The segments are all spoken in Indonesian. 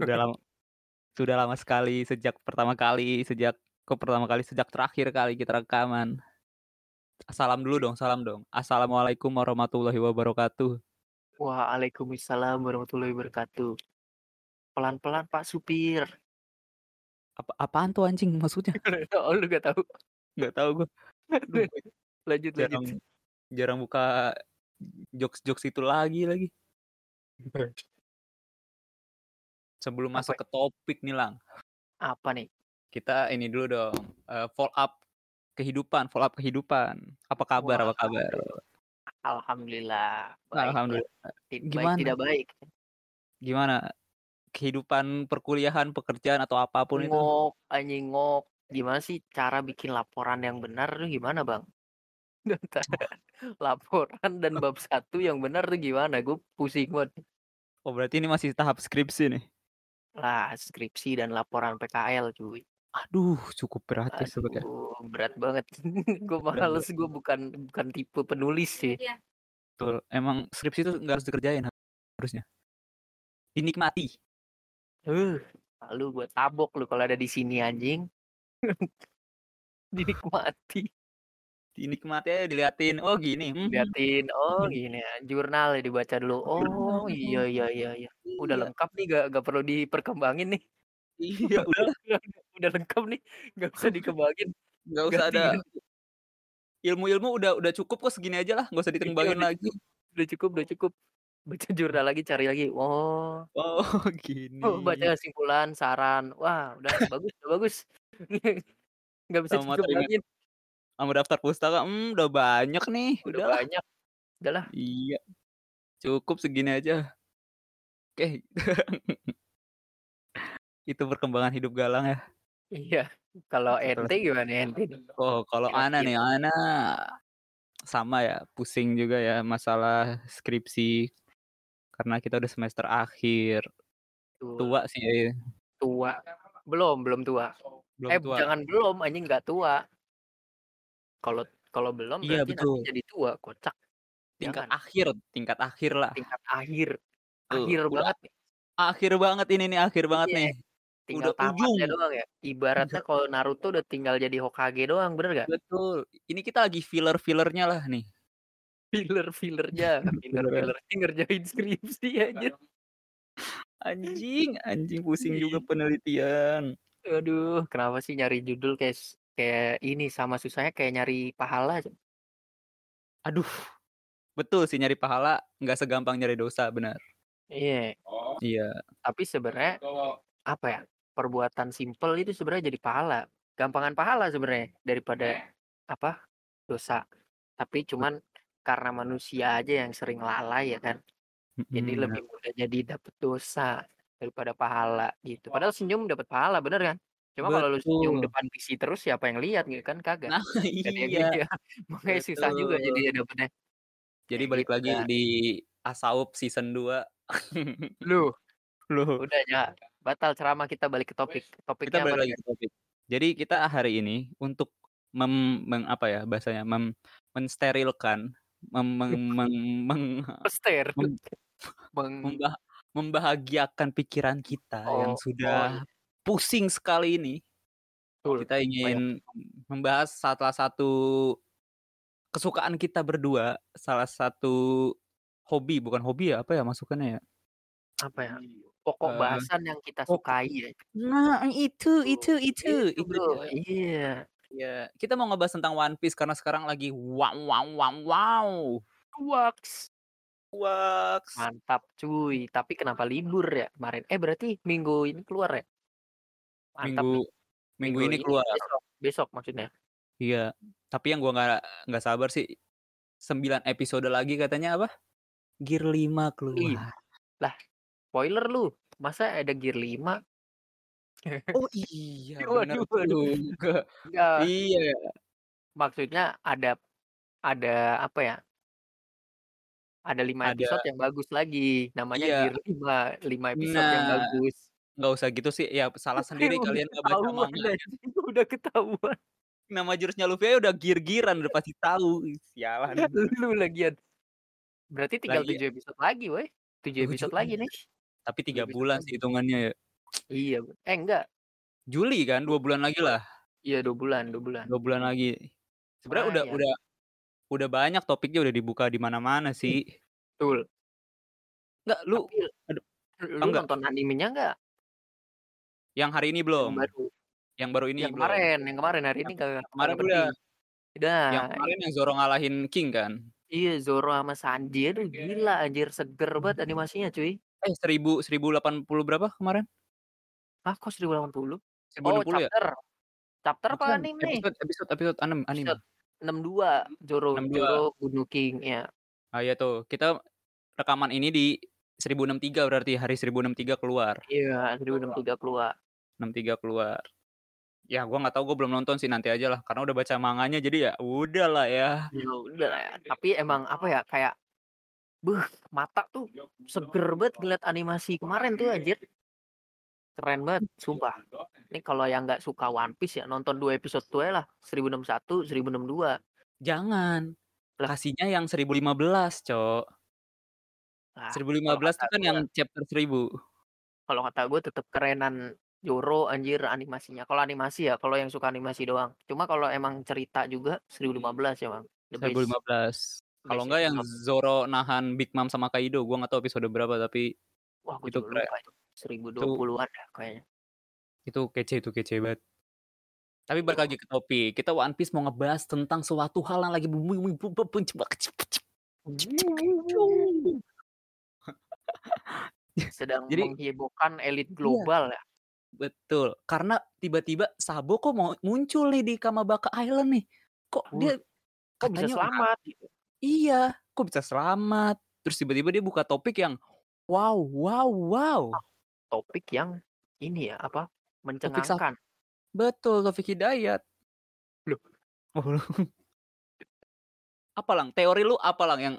Sudah lama sudah lama sekali sejak pertama kali sejak kok pertama kali, sejak terakhir kali kita rekaman. Salam dulu dong, salam dong. Assalamualaikum warahmatullahi wabarakatuh. Waalaikumsalam warahmatullahi wabarakatuh. Pelan-pelan Pak Supir. Apa apaan tuh anjing maksudnya? Oh lu gak tahu? Nggak tahu gue. Lanjut jarang lanjut. jarang buka jokes-jokes itu lagi lagi. Sebelum Apa? masuk ke topik nih Lang, Apa nih? kita ini dulu dong, eee, follow up kehidupan follow up kehidupan. Apa kabar apa Wah. kabar? Alhamdulillah. Baik, Alhamdulillah. Baik Gimana? tidak baik. Gimana kehidupan perkuliahan, pekerjaan atau apa pun itu? Ngok, anjing ngok. Gimana sih cara bikin laporan yang benar tuh gimana bang? Laporan dan bab satu yang benar tuh gimana? Gue pusing banget. Oh berarti ini masih tahap skripsi nih? Lah skripsi dan laporan PKL cuy. Aduh cukup berat ya sebenarnya. Aduh, berat banget. gue males, gue bukan bukan tipe penulis sih. Betul, emang skripsi itu nggak harus dikerjain harusnya. Dinikmati. Uh, lalu gue tabok lu kalau ada di sini anjing. Dinikmati, Dinikmati aja diliatin, oh gini, mhm, liatin. Oh mhm. gini ya, jurnal ya dibaca dulu. Oh iya iya iya iya. Udah Iya. lengkap nih, gak, gak perlu diperkembangin nih. Iya udah udah, udah lengkap nih, gak usah dikembangin. nggak usah Ganti, ada ilmu-ilmu udah udah cukup kok segini aja lah, nggak usah Iya, dikembangin udah lagi. cukup, udah cukup, udah cukup. Baca jurnal lagi, cari lagi. Oh, Oh oh baca gini. kesimpulan, saran. Wah, udah bagus, udah bagus. Gak bisa materi dikembangin. Sama daftar pustaka, mmm, udah banyak nih, Udah udahlah. banyak. Udahlah. Iya, cukup segini aja. Oke. Itu perkembangan hidup Galang ya. Iya. Kalau ente gimana ente? oh kalau Ana nih. Ana sama ya, pusing juga ya masalah skripsi. Karena kita udah semester akhir. Betul. Tua sih ya. Tua. Belum, belum tua. Belum Eh, tua. jangan belum, anjing nggak tua. Kalau kalau belum Iya berarti nanti betul. jadi tua, kocak. Tingkat Jangan. akhir, tingkat akhir lah. Tingkat akhir. Akhir udah banget nih. akhir banget ini nih, akhir banget Iya. nih. Tinggal Udah ujung. doang ya. Ibaratnya kalau Naruto udah tinggal jadi Hokage doang, bener gak? Betul. Ini kita lagi filler-fillernya lah nih. Filler-fillernya, Filler-nya. filler-fillernya ngerjain skripsi aja. Anjing, anjing pusing juga penelitian. Aduh, kenapa sih nyari judul kayak kayak ini sama susahnya kayak nyari pahala. aja. Aduh. Betul sih nyari pahala nggak segampang nyari dosa, benar. Iya, Iya. tapi sebenarnya apa ya? Perbuatan simpel itu sebenarnya jadi pahala. Gampangan pahala sebenarnya daripada apa? dosa. Tapi cuman karena manusia aja yang sering lalai ya kan. Jadi lebih mudah jadi dapet dosa daripada pahala gitu. Padahal senyum dapat pahala, bener kan? Cuma kalau lu senyum Betul. depan PC terus siapa yang lihat gitu kan kagak. Nah, yang iya. lihat. Makanya susah juga jadi Betul. ya dapetnya. Jadi Kayak balik gitu lagi di Asaup season 2. Lu, Loh. udah ya batal ceramah kita balik ke topik. Kita Topiknya apa balik lagi ke topik. Jadi kita hari ini untuk mem, meng, apa ya bahasanya mem, mensterilkan, mem, meng, meng, meng, mem- Meng membah- membahagiakan pikiran kita yang oh, oh sudah iya. Pusing sekali ini. Betul. Kita Banyak. ingin membahas salah satu kesukaan kita berdua, salah satu hobi, bukan hobi ya, apa ya masukannya ya? Apa ya? Pokok Eh, bahasan yang kita pokok sukai ya. Nah, itu, itu, itu, itu itu. Iya. Ya, kita mau ngebahas tentang One Piece karena sekarang lagi wow, wow, wow, wow. Wax. Wax. Mantap cuy. Tapi kenapa libur ya kemarin? Eh berarti minggu ini keluar ya? Mantap Minggu, nih. minggu ini keluar. Besok, besok maksudnya. Iya, tapi yang gua nggak nggak sabar sih 9 episode lagi katanya apa? Gear 5 Ih, keluar. lah, spoiler lu. Masa ada gear 5? Oh iya, waduh. juga. Enggak. Iya ya. Maksudnya ada ada apa ya? Ada 5 Ada episode yang bagus lagi. Namanya iya. gear 5, 5 episode yang Nah, bagus. Nggak usah gitu sih. Ya salah sendiri kalian nggak baca manga. udah ketahuan. Nama jurusnya Luffy aja udah gear-gearan udah pasti tahu. Sialan. Lu lagian. Berarti tinggal iya. 7 episode lagi, woi. 7 7 episode lagi nih. Tapi 7 3 episode bulan lagi. sih hitungannya ya. Iya, eh enggak. Juli kan 2 bulan lagi lah. Iya 2 bulan 2 bulan. 2 bulan lagi. Sebenarnya udah Lumayan. udah udah banyak topiknya udah dibuka di mana-mana sih. Betul. Enggak lu Tapi aduh, lu enggak. nonton animenya enggak? Yang hari ini Yang belum. baru. Yang baru ini Yang belum. kemarin yang kemarin, hari ini Yang kagak kemarin udah. Udah. Yang kemarin yang Zoro ngalahin King kan? Iya, Zoro sama Sanji aduh gila anjir seger banget animasinya cuy. Eh 1000 1080 berapa kemarin? Hah, kok 1080? 1060 Oh, ya? chapter. Chapter apa anime? episode episode episode anem anime. Episode 62 Zoro 62. Zoro bunuh King ya. Ah iya tuh, kita rekaman ini di 1063 berarti hari 1063 keluar. Iya, 1063 keluar. 63 keluar. Ya gua nggak tahu, gua belum nonton sih nanti aja lah karena udah baca manganya jadi ya udahlah ya. Ya udah lah ya. Tapi emang apa ya kayak beuh, mata tuh seger banget ngeliat animasi kemarin tuh anjir. Keren banget, sumpah. Ini kalau yang nggak suka One Piece ya nonton dua episode tuh lah, 1061, 1062. Jangan. Lah. Kasihnya yang 1015, Cok. Lah, 1015 kalau tuh kan yang chapter 1000. kalau kata gue tetap kerenan Zoro anjir animasinya. Kalau animasi ya, kalau yang suka animasi doang. Cuma kalau emang cerita juga 1015 ya, Bang. The best. 1015. Kalau enggak yang. Zoro nahan Big Mom sama Kaido, gua nggak tahu episode berapa tapi Wah, gue itu juga lupa itu. 1020-an ya kayaknya. Itu kece itu kece banget. Tapi balik lagi ke topik, kita One Piece mau ngebahas tentang suatu hal yang lagi booming Sedang Jadi menghebohkan elit iya, global ya. Betul. Karena tiba-tiba Sabo kok mau muncul nih di Kamabaka Island nih. Kok dia Wuh, kok bisa katanya selamat gitu. iya, kok bisa selamat. Terus tiba-tiba dia buka topik yang wow, wow, wow. Topik yang ini ya, apa? Topik Mencengangkan. betul, Taufik Hidayat. Loh, Oh. Apa Lang? Teori lu apa Lang yang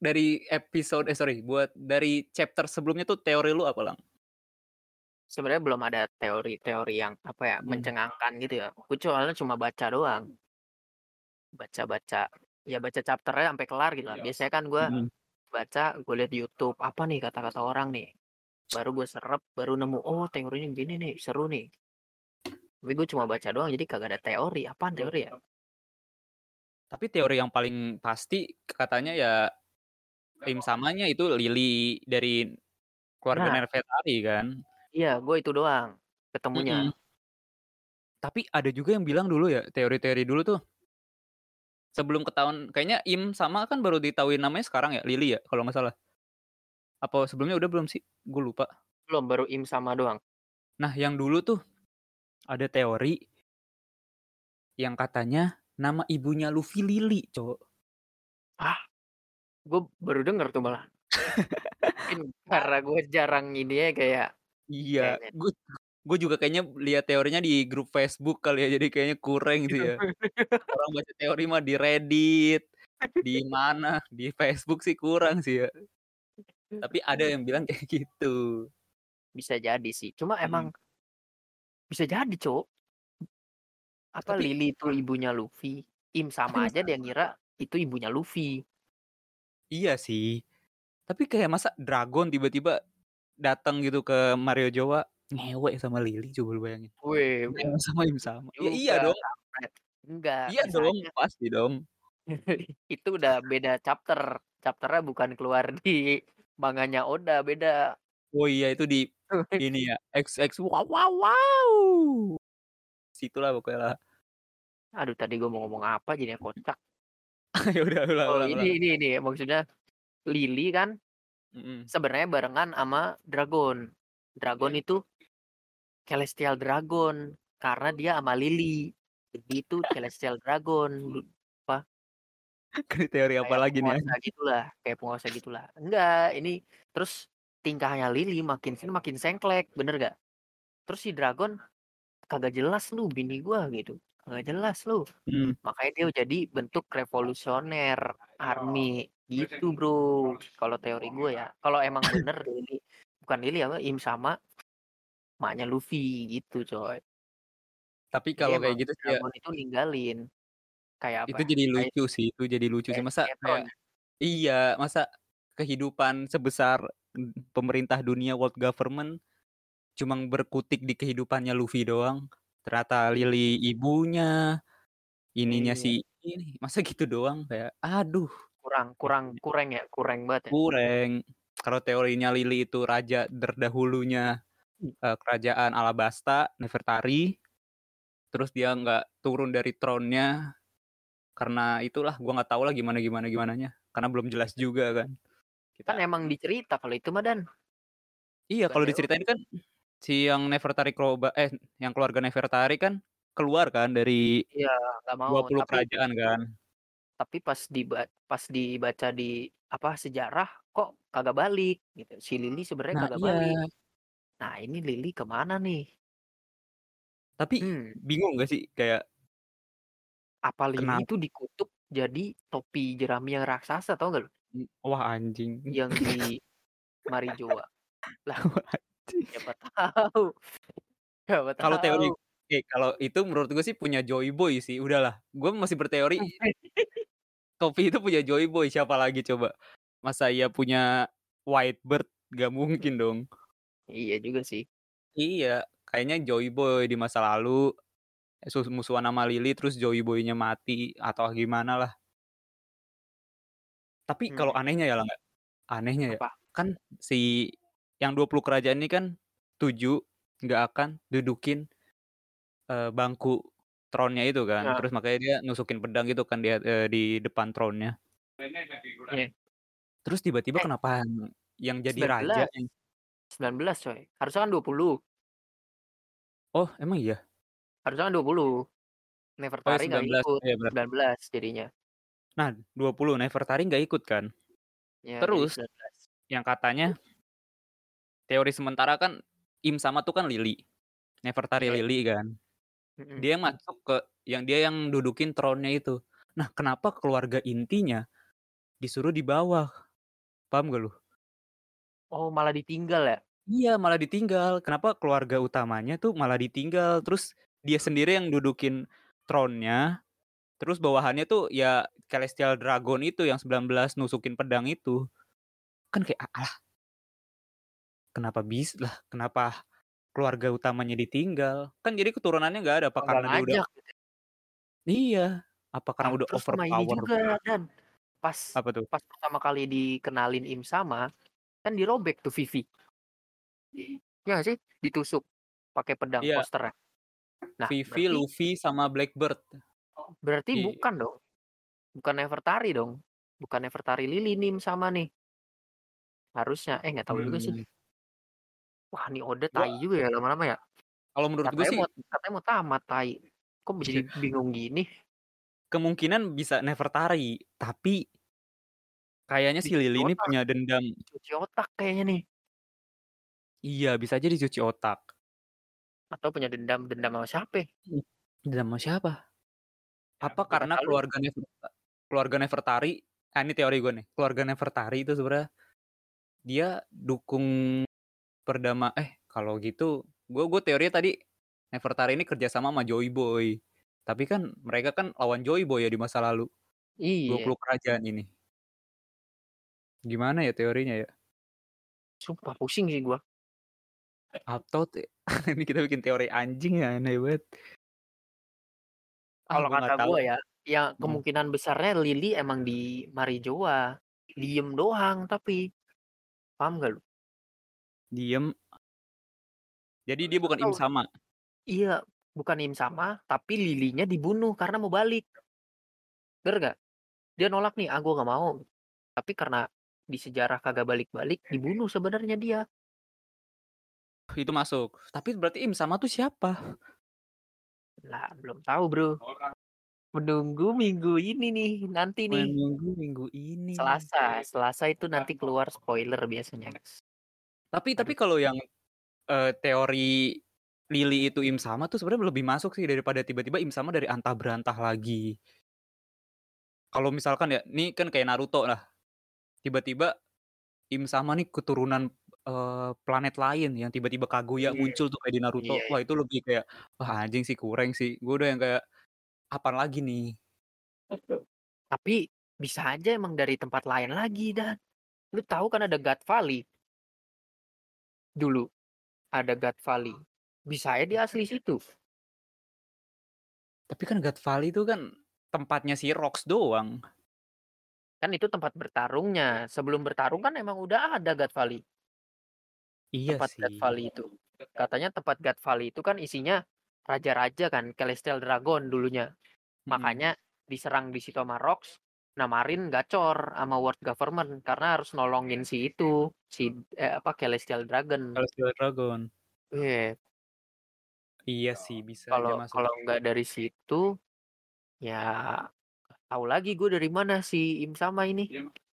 dari episode eh sorry, buat dari chapter sebelumnya tuh teori lu apa Lang? Sebenarnya belum ada teori-teori yang apa ya, Hmm. mencengangkan gitu ya. Soalnya cuma baca doang. Baca-baca, ya baca chapternya sampai kelar gitu lah. Biasanya kan gue Mhm. baca, gue lihat YouTube apa nih kata-kata orang nih. Baru gue serap, baru nemu oh teorinya gini nih, seru nih. Tapi gue cuma baca doang, jadi kagak ada teori. Apaan teori ya? Tapi teori yang paling pasti katanya ya tim samanya itu Lily dari keluarga Nah, Nervetari kan. Iya, gue itu doang ketemunya. Mhm. Tapi ada juga yang bilang dulu ya, teori-teori dulu tuh sebelum ketahuan kayaknya Im sama kan baru ditahuin namanya sekarang ya, Lily ya kalau nggak salah. Apa sebelumnya udah belum sih? Gue lupa. Belum, baru Im sama doang. Nah, yang dulu tuh ada teori yang katanya nama ibunya Luffy Lily, Cok. Ah, gue baru denger tuh malah. Mungkin karena gue jarang ini ya kayak Iya, kayaknya. gue gue juga kayaknya lihat teorinya di grup Facebook kali ya, jadi kayaknya kurang sih ya. Orang baca teori mah di Reddit, di mana, di Facebook sih kurang sih ya. Tapi ada yang bilang kayak gitu. Bisa jadi sih. Cuma Mhm. emang bisa jadi, Cok. Apa Tapi Lily itu ibunya Luffy? Im tapi sama aja dia ngira itu ibunya Luffy. iya sih. Tapi kayak masa Dragon tiba-tiba datang gitu ke Mario Jowa ngewek sama Lily coba lu bayangin. Ngewek sama Im sama. Ya iya dong. Enggak, Iya dong, pasti dong. itu udah beda chapter. Chapternya bukan keluar di manganya Oda, beda. Oh iya itu di ini ya, XX wow wow wow. Situlah pokoknya lah. Aduh, tadi gue mau ngomong apa jadinya kocak. ya udah ulang Oh, ulang ulang. ini ini ini maksudnya Lily kan Sebenarnya barengan sama Dragon. Dragon itu Celestial Dragon karena dia sama Lily. Jadi itu Celestial Dragon. Apa? Ini teori apa Kayak lagi nih? penguasa gitulah, kayak penguasa gitulah. Enggak, ini terus tingkahnya Lily makin sini makin sengklek, bener gak? Terus si Dragon kagak jelas lu bini gua gitu. Kagak jelas lu. Mhm. Makanya dia jadi bentuk revolusioner army gitu, Bro. Kalau teori gue ya. Kalau emang bener Lily bukan Lily apa Im sama maknya Luffy gitu, coy. Tapi Jadi kalau kayak gitu sih ya itu ninggalin kayak apa? itu jadi Kayak lucu sih, itu jadi lucu sih. Masa kayak ya. iya, masa kehidupan sebesar pemerintah dunia world government cuma berkutik di kehidupannya Luffy doang. Ternyata Iya. Lily ibunya, ininya Iya. si ini, masa gitu doang kayak aduh. Kurang kurang kurang ya, kurang banget ya. Kurang. Kalau teorinya Lily itu raja terdahulunya, eee, kerajaan Alabasta, Nefertari. Terus dia nggak turun dari throne-nya, karena itulah gua nggak tahu lah gimana gimana gimananya, karena belum jelas juga kan. Kan Kita emang dicerita kalau itu mah Dan. Iya kalau diceritain kan, si yang Nefertari Kloba eh, yang keluarga Nefertari kan keluar kan dari Iya, nggak mau, 20 tapi kerajaan kan. Tapi pas diba pas dibaca di apa, sejarah kok kagak balik gitu. Si Lily sebenarnya Nah kagak balik. iya. Nah ini Lily ke mana nih? Tapi Hmm. bingung nggak sih kayak Apa Lily Kenap itu dikutuk jadi topi jerami yang raksasa, tahu nggak lu? Mmm, wah anjing. Yang di Marijoa. Lah, Wah anjing. siapa tahu. Siapa Kalau teori eh, kalau itu menurut gue sih punya Joy Boy sih, udahlah. Gue masih berteori topi itu punya Joy Boy, siapa lagi coba? Masa iya punya Whitebird? Nggak mungkin dong. Iya juga sih. Iya, kayaknya Joy Boy di masa lalu, musuhan sama Lily terus Joy Boy-nya mati atau gimana lah. Tapi kalau Hmm. anehnya ya lah anehnya ya, Apa? kan si yang 20 kerajaan ini kan setuju nggak akan dudukin, eee, bangku throne-nya itu kan, Nah. terus makanya dia nusukin pedang gitu kan dia eee, di depan throne-nya. Iya. Terus tiba-tiba Eh. kenapa yang yang jadi raja 19. yang 19 coy, harusnya kan 20. Oh emang iya? Harusnya kan 20. Oh ya Nefertari nggak 19, ikut, bener. 19 jadinya. Nah 20, Nefertari nggak ikut kan. Ya Terus 19. yang katanya teori sementara kan Im Sama tuh kan Lily, Nefertari Iya. Lily kan. Dia masuk ke yang dia yang dudukin throne-nya itu. Nah kenapa keluarga intinya disuruh di bawah? Paham nggak lu? Oh malah ditinggal ya? Iya malah ditinggal, kenapa keluarga utamanya tuh malah ditinggal, terus dia sendiri yang dudukin throne-nya, terus bawahannya tuh ya Celestial Dragon itu yang 19 nusukin pedang itu. Kan kayak, ah Kenapa bis lah kenapa keluarga utamanya ditinggal? Kan jadi keturunannya nggak ada, apa karena dia udah gitu ya? Iya, apa karena Ah, udah terus sama ini overpower? juga Dan, pas Apa tuh? pas pertama kali dikenalin Im Sama, kan dirobek tuh Vivi. Nggak sih? Ditusuk pakai pedang Iya. posternya. Nah Vivi, berarti Luffy, sama Blackbird. berarti Iya. bukan dong? Bukan Nefertari dong? Bukan Nefertari Lily nih Im Sama nih. Harusnya, eh nggak tahu juga sih. Wah ini Oda Gua tai juga ya lama-lama ya? Kalau menurut gue Katanya sih mau katanya mau tamat tai. Kok jadi bingung gini? Kemungkinan bisa Nefertari, tapi kayaknya si Dicuci Lily ini otak. punya dendam. Dicuci otak kayaknya nih. Iya bisa aja dicuci otak. Atau punya dendam, dendam sama siapa? Dendam sama siapa? Apa Siapa karena tahu. keluarga Neferta keluarga Nefertari ah, ini teori gue nih, keluarga Nefertari itu sebenarnya dia dukung perdama eh kalau gitu gue gue teorinya tadi Nefertari ini kerja sama sama Joy Boy. Tapi kan mereka kan lawan Joy Boy ya di masa lalu. Iya. 20 kerajaan ini. Gimana ya teorinya ya? Sumpah pusing sih gua. Atau te ini kita bikin teori anjing ya, aneh banget. Ah, Kalau kata gua ya, ya Hmm. kemungkinan besarnya Lily emang di Marijoa. Diem doang tapi. Paham nggak lu? Diem. Jadi dia bukan Im. Sama? Iya, bukan Im Sama, tapi Lily-nya dibunuh karena mau balik. Bener nggak? Dia nolak nih, "Ah, gua nggak mau." Tapi karena di sejarah kagak balik-balik, dibunuh sebenarnya dia. Itu masuk. Tapi berarti Im Sama tuh siapa? Lah, belum tahu, Bro. Menunggu minggu ini nih, nanti nih. Menunggu minggu ini. Selasa, Selasa itu nanti keluar spoiler biasanya, guys. Tapi tapi kalau yang, eee, teori Lily itu Im Sama tuh sebenarnya lebih masuk sih daripada tiba-tiba Im Sama dari antah berantah lagi. Kalau misalkan ya, nih kan kayak Naruto lah. Tiba-tiba Im Sama nih keturunan, eee, planet lain yang tiba-tiba Kaguya Iya. muncul tuh kayak di Naruto. Iya, Wah itu lebih kayak, wah anjing sih kurang sih. Gue udah yang kayak, apaan lagi nih? Tapi bisa aja emang dari tempat lain lagi, Dan. Lu tahu kan ada God Valley? Dulu ada God Valley. Bisa aja dia asli situ. Tapi kan God Valley itu kan tempatnya si Rox doang. Kan itu tempat bertarungnya. Sebelum bertarung kan emang udah ada God Valley. Iya tempat God sih. Valley itu. Katanya tempat God Valley itu kan isinya raja-raja kan, Celestial Dragon dulunya. Mm-mm. Makanya diserang di situ sama Rox, Namarin gacor sama World Government karena harus nolongin si itu, si eh, apa Celestial Dragon. Celestial Dragon. Iya, Iya sih bisa aja kalau masuk. kalau nggak dari situ ya tahu lagi gue dari mana si Im sama ini.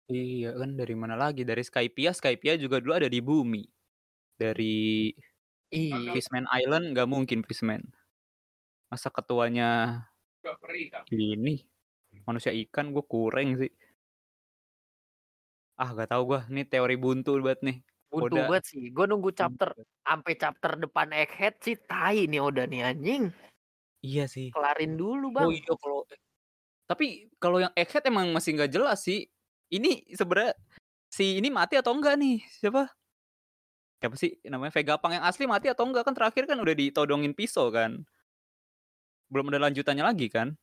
Iya kan dari mana lagi? Dari Skypia. Skypia juga dulu ada di bumi. Dari Iya, Fishman Island nggak mungkin Fishman. Masa ketuanya ini manusia ikan gue kurang sih. Ah gak tahu gue. Ini teori buntu banget nih. buntu Oda. banget sih. Gue nunggu chapter sampai chapter depan Egghead sih tai nih udah nih anjing. Iya sih. Kelarin dulu, Oh Bang. iya kalau tapi kalau yang Egghead emang masih nggak jelas sih. Ini sebenarnya si ini mati atau enggak nih? Siapa? Siapa sih namanya Vegapunk yang asli mati atau enggak kan terakhir kan udah ditodongin pisau kan. Belum ada lanjutannya lagi kan?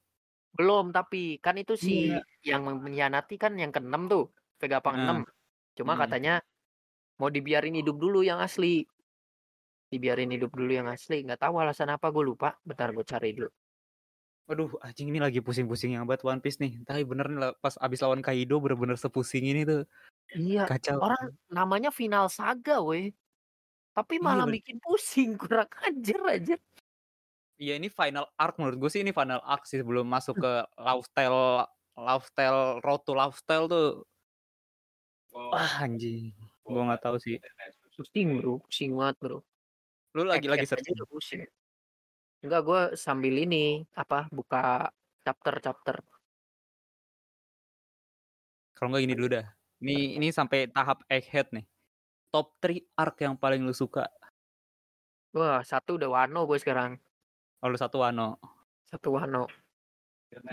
Belum, tapi kan itu si Iya. yang mengkhianati kan yang keenam tuh, Vegapunk Heeh. 6. Cuma Hmm. katanya mau dibiarin hidup dulu yang asli. Dibiarin hidup dulu yang asli. Nggak tahu alasan apa gue lupa. Bentar gue cari dulu. Waduh, anjing ini lagi pusing-pusing yang banget One Piece nih. Tapi bener nih lah, pas abis lawan Kaido bener-bener sepusing ini tuh. Iya, Kacau. orang namanya final saga weh. Tapi Iya, malah bener. bikin pusing, kurang ajar aja. Iya ini final arc menurut gue sih ini final arc sih sebelum masuk ke lifestyle lifestyle road to lifestyle tuh. Wah anjing. Gue nggak tahu sih. Pusing bro, pusing banget bro. Lu lagi lagi searching. pusing. Enggak, gue sambil ini, apa, buka chapter-chapter. Kalau nggak gini dulu dah. Ini ini sampai tahap egghead nih. Top 3 arc yang paling lu suka. Wah, satu udah Wano gue sekarang. Kalau satu Wano. Satu Wano.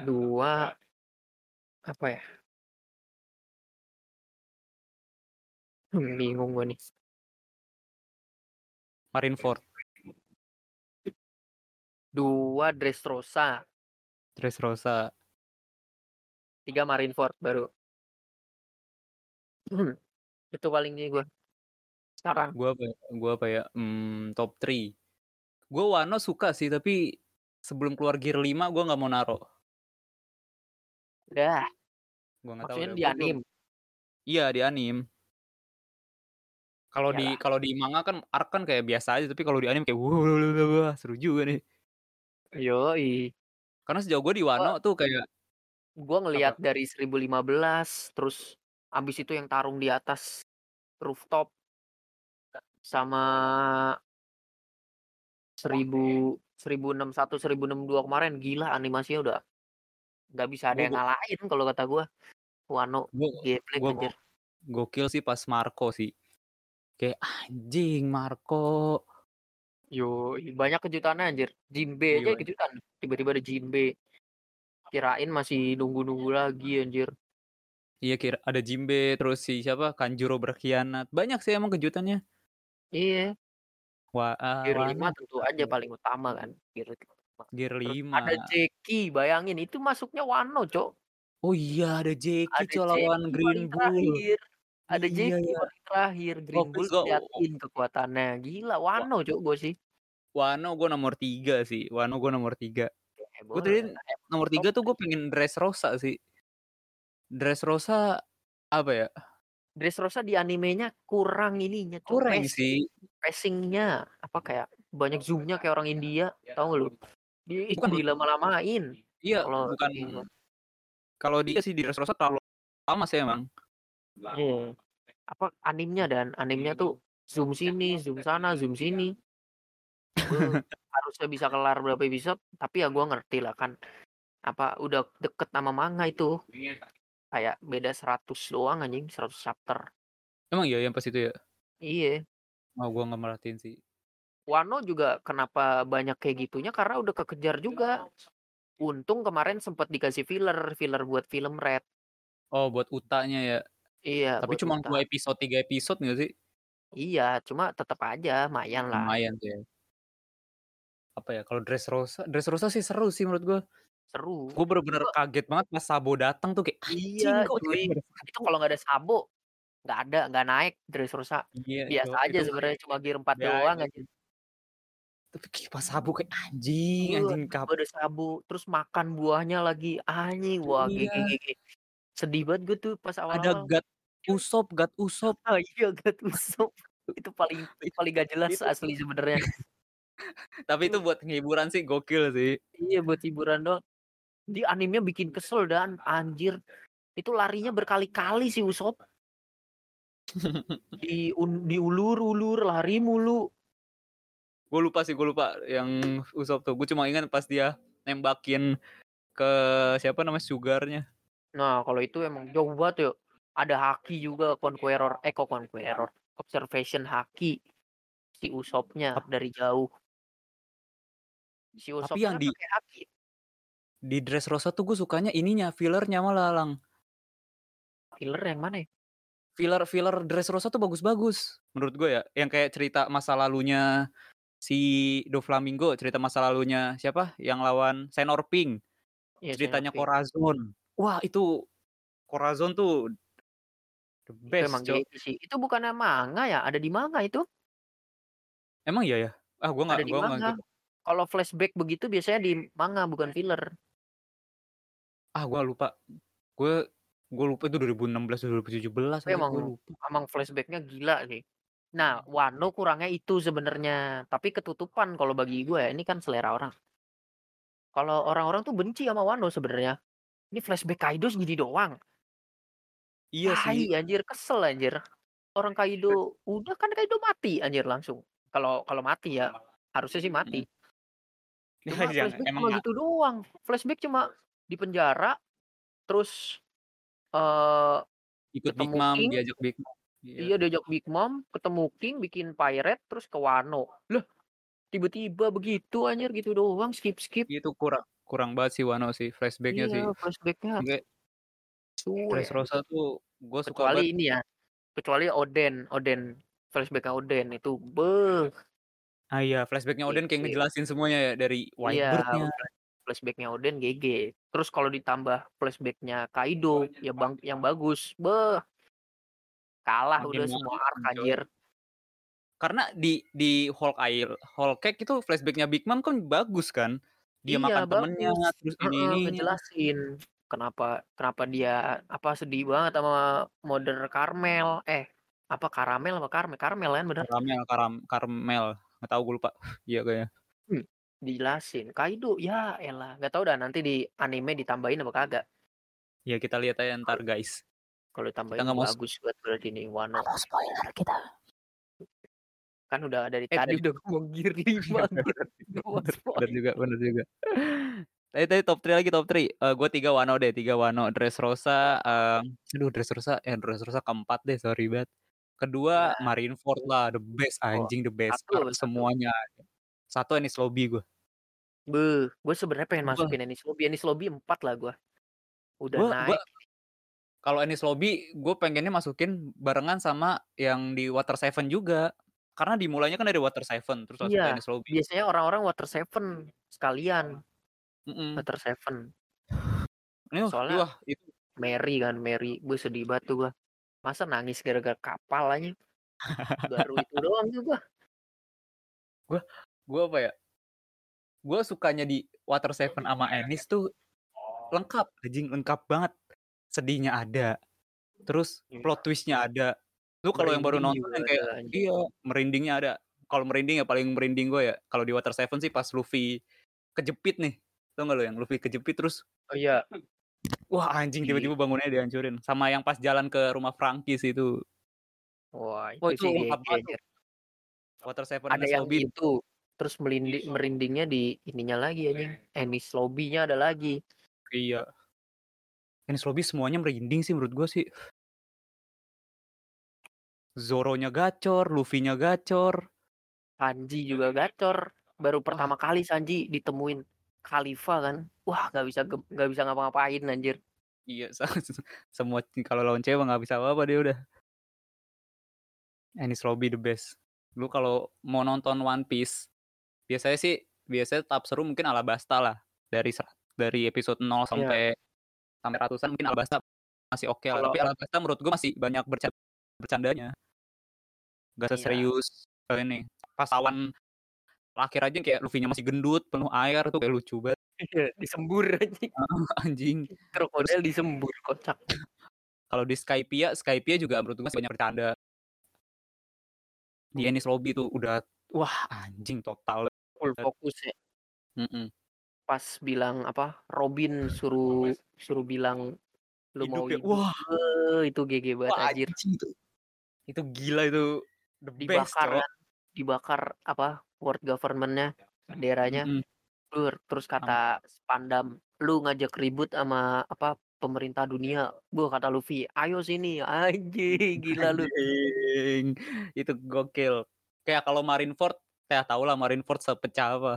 Dua, apa ya? Hmm, bingung gue nih. Marineford, Dua Dressrosa. Dressrosa. Tiga Marineford baru. Hmm, itu paling nih gue. Sekarang. Gua apa ya? Gua apa ya? Hmm, top 3. Gua Wano suka sih tapi sebelum keluar gear 5 gua nggak mau naro. Udah, Gua nggak tahu di anim. Iya di anim. Kalau di kalau di manga kan arc kan kayak biasa aja tapi kalau di anim kayak wah, seru juga nih. Yoi. Karena sejauh gue di Wano tuh kayak Gue ngelihat dari 1015, terus abis itu yang tarung di atas rooftop sama 1000 1061 1062 kemarin gila animasinya udah nggak bisa ada Gua- yang ngalahin kalau kata gua Wano gue geblek gua anjir gokil sih pas Marco sih. Kayak anjing Marco. yo banyak kejutannya anjir Jimbe aja Iya. kejutan tiba-tiba ada Jimbe kirain masih nunggu-nunggu lagi anjir Iya kira ada Jimbe terus si siapa Kanjuro berkhianat. Banyak sih emang kejutannya. iya Wah, ah, Gear Wano 5 tentu aja paling utama kan Gear lima. Gear Terus 5. ada Jeki bayangin itu masuknya Wano cok Oh iya ada Jeki ada coy lawan Green paling Bull. terakhir ada Iya, Jeki iya. paling terakhir Green Bull please go. liatin kekuatannya gila Wano cok gue sih Wano gue nomor 3 sih. Wano gue nomor 3. Eh, Gue tadi nomor 3 tuh gue pengen dress rosa sih. Dress rosa apa ya? Dressrosa di animenya kurang ininya cok Kurang sih. Pacingnya apa kayak banyak zoomnya kayak orang India tau gak lu? Dia Bukan. dilama-lamain Iya, Kalau bukan ini- kalau dia sih di dress rosa terlalu lama sih emang. Iya. apa animnya dan animnya tuh zoom sini zoom sana zoom sini. Harusnya bisa kelar berapa episode tapi ya gua ngerti lah kan. Apa udah deket sama manga itu. Kayak beda 100 doang anjing 100 chapter. Emang iya yang pas itu ya? iya Oh, gue nggak merhatiin sih. Wano juga kenapa banyak kayak gitunya karena udah kekejar juga untung kemarin sempat dikasih filler filler buat film Red Oh, buat utanya ya. iya Tapi cuma dua episode, tiga episode nggak sih? Iya, cuma tetep aja lumayanlah. Lumayan sih ya. Apa ya, kalau Dressrosa Dressrosa sih seru sih menurut gua. Seru, Gua bener-bener kaget banget pas Sabo datang tuh kayak, Iya "Anjing kok itu Sabo?" kalau nggak ada Sabo, nggak ada, nggak naik Dressrosa. Iya itu Biasa aja itu sebenarnya cuma gear 4 ya doang itu anjir. Tapi ki pas Sabo kayak, "Anjing Wah, anjing kap" tiba-tiba ada Sabo, terus makan buahnya lagi, anjing, wah Iya. GG. Sedih banget gue tuh pas Ada awal-awal. God Usopp God Usopp. Oh iya God Usopp, itu paling paling gak jelas Itu asli sebenarnya. tapi itu buat hiburan sih gokil sih. Iya buat hiburan doang. Di animenya bikin kesel dan anjir, itu larinya berkali-kali si Usopp. Diun diulur-ulur, lari mulu. Gua lupa sih, gua lupa yang Usopp tuh, gua cuma ingat pas dia nembakin ke siapa namanya, Sugar-nya. Nah kalau itu emang jauh banget ya, ada Haki juga Conqueror eh kok Conqueror, Observation Haki, si Usopp-nya Ap dari jauh. Si Tapi Usopp-nya yang kan di Haki. di Dressrosa tuh gua sukanya ininya, filler-nya malah, Lang. Filler yang mana ya? Filler-filler Dressrosa tuh bagus-bagus, menurut gue ya, yang kayak cerita masa lalunya si Doflamingo, cerita masa lalunya siapa, yang lawan Senor Pink, Senor ceritanya Pink. Corazon. Wah itu, Corazon tuh the Itu best, emang Cok. GG sih. Itu bukannya manga ya? Ada di manga itu. Emang iya ya? Ah gua nggak gua nggak. Kalau flashback begitu biasanya di manga bukan filler. Ah gua lupa. Gue gue lupa itu 2016, 2017 Tapi kali, gue emang lupa. emang flashback-nya gila sih. Nah, Wano kurangnya itu sebenarnya, tapi ketutupan kalau bagi gue ya, ini kan selera orang. Kalau orang-orang tuh benci sama Wano sebenarnya. Ini flashback Kaido segini doang. Iya sih. Tai anjir, kesel anjir. Orang Kaido udah kan Kaido mati anjir langsung. Kalau kalau mati ya, harusnya sih mati. Mhm. Cuma Jangan, flashback cuma gitu doang. Flashback cuma di penjara, terus eee, Ikut Big ketemu Mom, King. diajak Big Mom. Iya. Iya diajak Big Mom, ketemu King, bikin pirate, terus ke Wano. Lah, tiba-tiba begitu anjir gitu doang, skip-skip. Itu kurang kurang banget sih Wano sih, flashback-nya sih. Iya, flashback-nya. Kayak Suwe. Dressrosa tuh gue suka Kecuali banget. ini ya, kecuali Oden, Oden, flashback-nya Oden itu, beh. Ah iya, flashback-nya Oden kayak ngejelasin semuanya ya, dari Iya, Whitebird-nya. Flash flashback-nya Oden GG. Terus kalau ditambah flashback-nya Kaido, ya bang yang bagus, beh. Kalah Makin udah semua arc anjir. Karena di di Whole Isle Whole Cake itu flashback-nya Big Mom kan bagus kan. Dia Iya makan temennya, bagus, terus heeh, ini-ininya. ngejelasin kenapa kenapa dia, apa, sedih banget sama Mother Carmel, eh, apa Karamel apa Karmel? Karmel kan bener? Karamel karam Karmel, nggak tahu gue lupa. Iya kayaknya. Dijelasin. Kaido, ya elah, nggak tahu dah nanti di anime ditambahin apa kagak. Ya kita lihat aja entar, guys. Kalau Kita ditambahin nggak mau bagus banget berarti nih Wano. mau spoiler kita. Kan udah dari Eh, tadi udah ngomong 5 Iya bener spoiler. juga bener juga. Tadi tadi top 3 lagi, top 3. Eee, gue 3 Wano deh, 3 Wano. Dressrosa, mmm, aduh Dressrosa eh Dressrosa ke-4 deh, sorry banget. Kedua Ya. Marineford lah, the best Oh, anjing, the best. 1 Arc 1. semuanya 1 Enies Lobby gue. Beh, gue sebenarnya pengen Gua masukin Enies Lobby, Enies Lobby 4 lah gua. Udah Gua naik. kalau Enies Lobby, gue pengennya masukin barengan sama yang di Water 7 juga. Karena dimulainya kan dari Water 7, terus ke Iya, Enies Lobby. biasanya orang-orang Water 7 sekalian. Mhm. Water 7. Ini Soalnya wah itu Mary kan, Mary, gue sedih banget tuh gua. Masa nangis gara-gara kapal anjing. Baru itu doang tuh gua. Gua gua apa ya, gua sukanya di Water 7 sama Enies tuh lengkap anjing, lengkap banget. Sedihnya ada, terus Iya. plot twist-nya ada. Lu kalau yang baru nonton yang kayak iya, merindingnya ada. Kalau merinding ya paling merinding gue ya, kalau di Water 7 sih pas Luffy kejepit nih. Tau nggak lu yang Luffy kejepit terus Oh iya. wah anjing tiba-tiba bangunannya dihancurin. Sama yang pas jalan ke rumah Franky's itu. Wah, Wah itu itu sih anjir. Water 7 Ada yang Lobby. itu, terus melindi merindingnya di ininya lagi anjing, Enies Lobby-nya ada lagi. Iya. Enies Lobby semuanya merinding sih menurut gua sih. Zoro-nya gacor, Luffy-nya gacor. Sanji juga gacor. Baru pertama kali Sanji ditemuin Khalifah kan. Wah, nggak bisa nggak bisa ngapa-ngapain anjir. Iya, se semua kalau lawan cewek nggak bisa apa-apa dia udah. Enies Lobby the best. Lu kalau mau nonton One Piece, biasanya sih biasanya tahap seru mungkin Alabasta lah. Dari dari episode 0 Iya. sampai sampai ratusan mungkin Alabasta masih oke lah. Kalau Tapi Alabasta menurut gua masih banyak berca bercandanya. Nggak Iya. seserius kayak ini. Pas lawan terakhir aja kayak Luffy-nya masih gendut, penuh air tuh kayak lucu banget. Iya, disembur anjing. Anjing. Terus Krokodil disembur, kocak. kalau di Skypiea, Skypiea juga menurut gua masih banyak bercanda. Di Enies Lobby tuh udah wah anjing total Fokus ya. Mhm. Pas bilang apa, Robin suruh suruh bilang, "Lu mau ya? hidup?" Wah. Itu GG banget Wah anjir. itu. Itu gila itu. The best, Dibakar Cok. kan, dibakar apa, world government-nya, benderanya. Mhm. Dur, terus kata Spandam, "Lu ngajak ribut sama apa, pemerintah dunia." Buh, kata Luffy, "Ayo sini." Anjing, gila lu. Itu gokil. Kayak kalau Marineford, ya tau lah Marineford sepecah apa.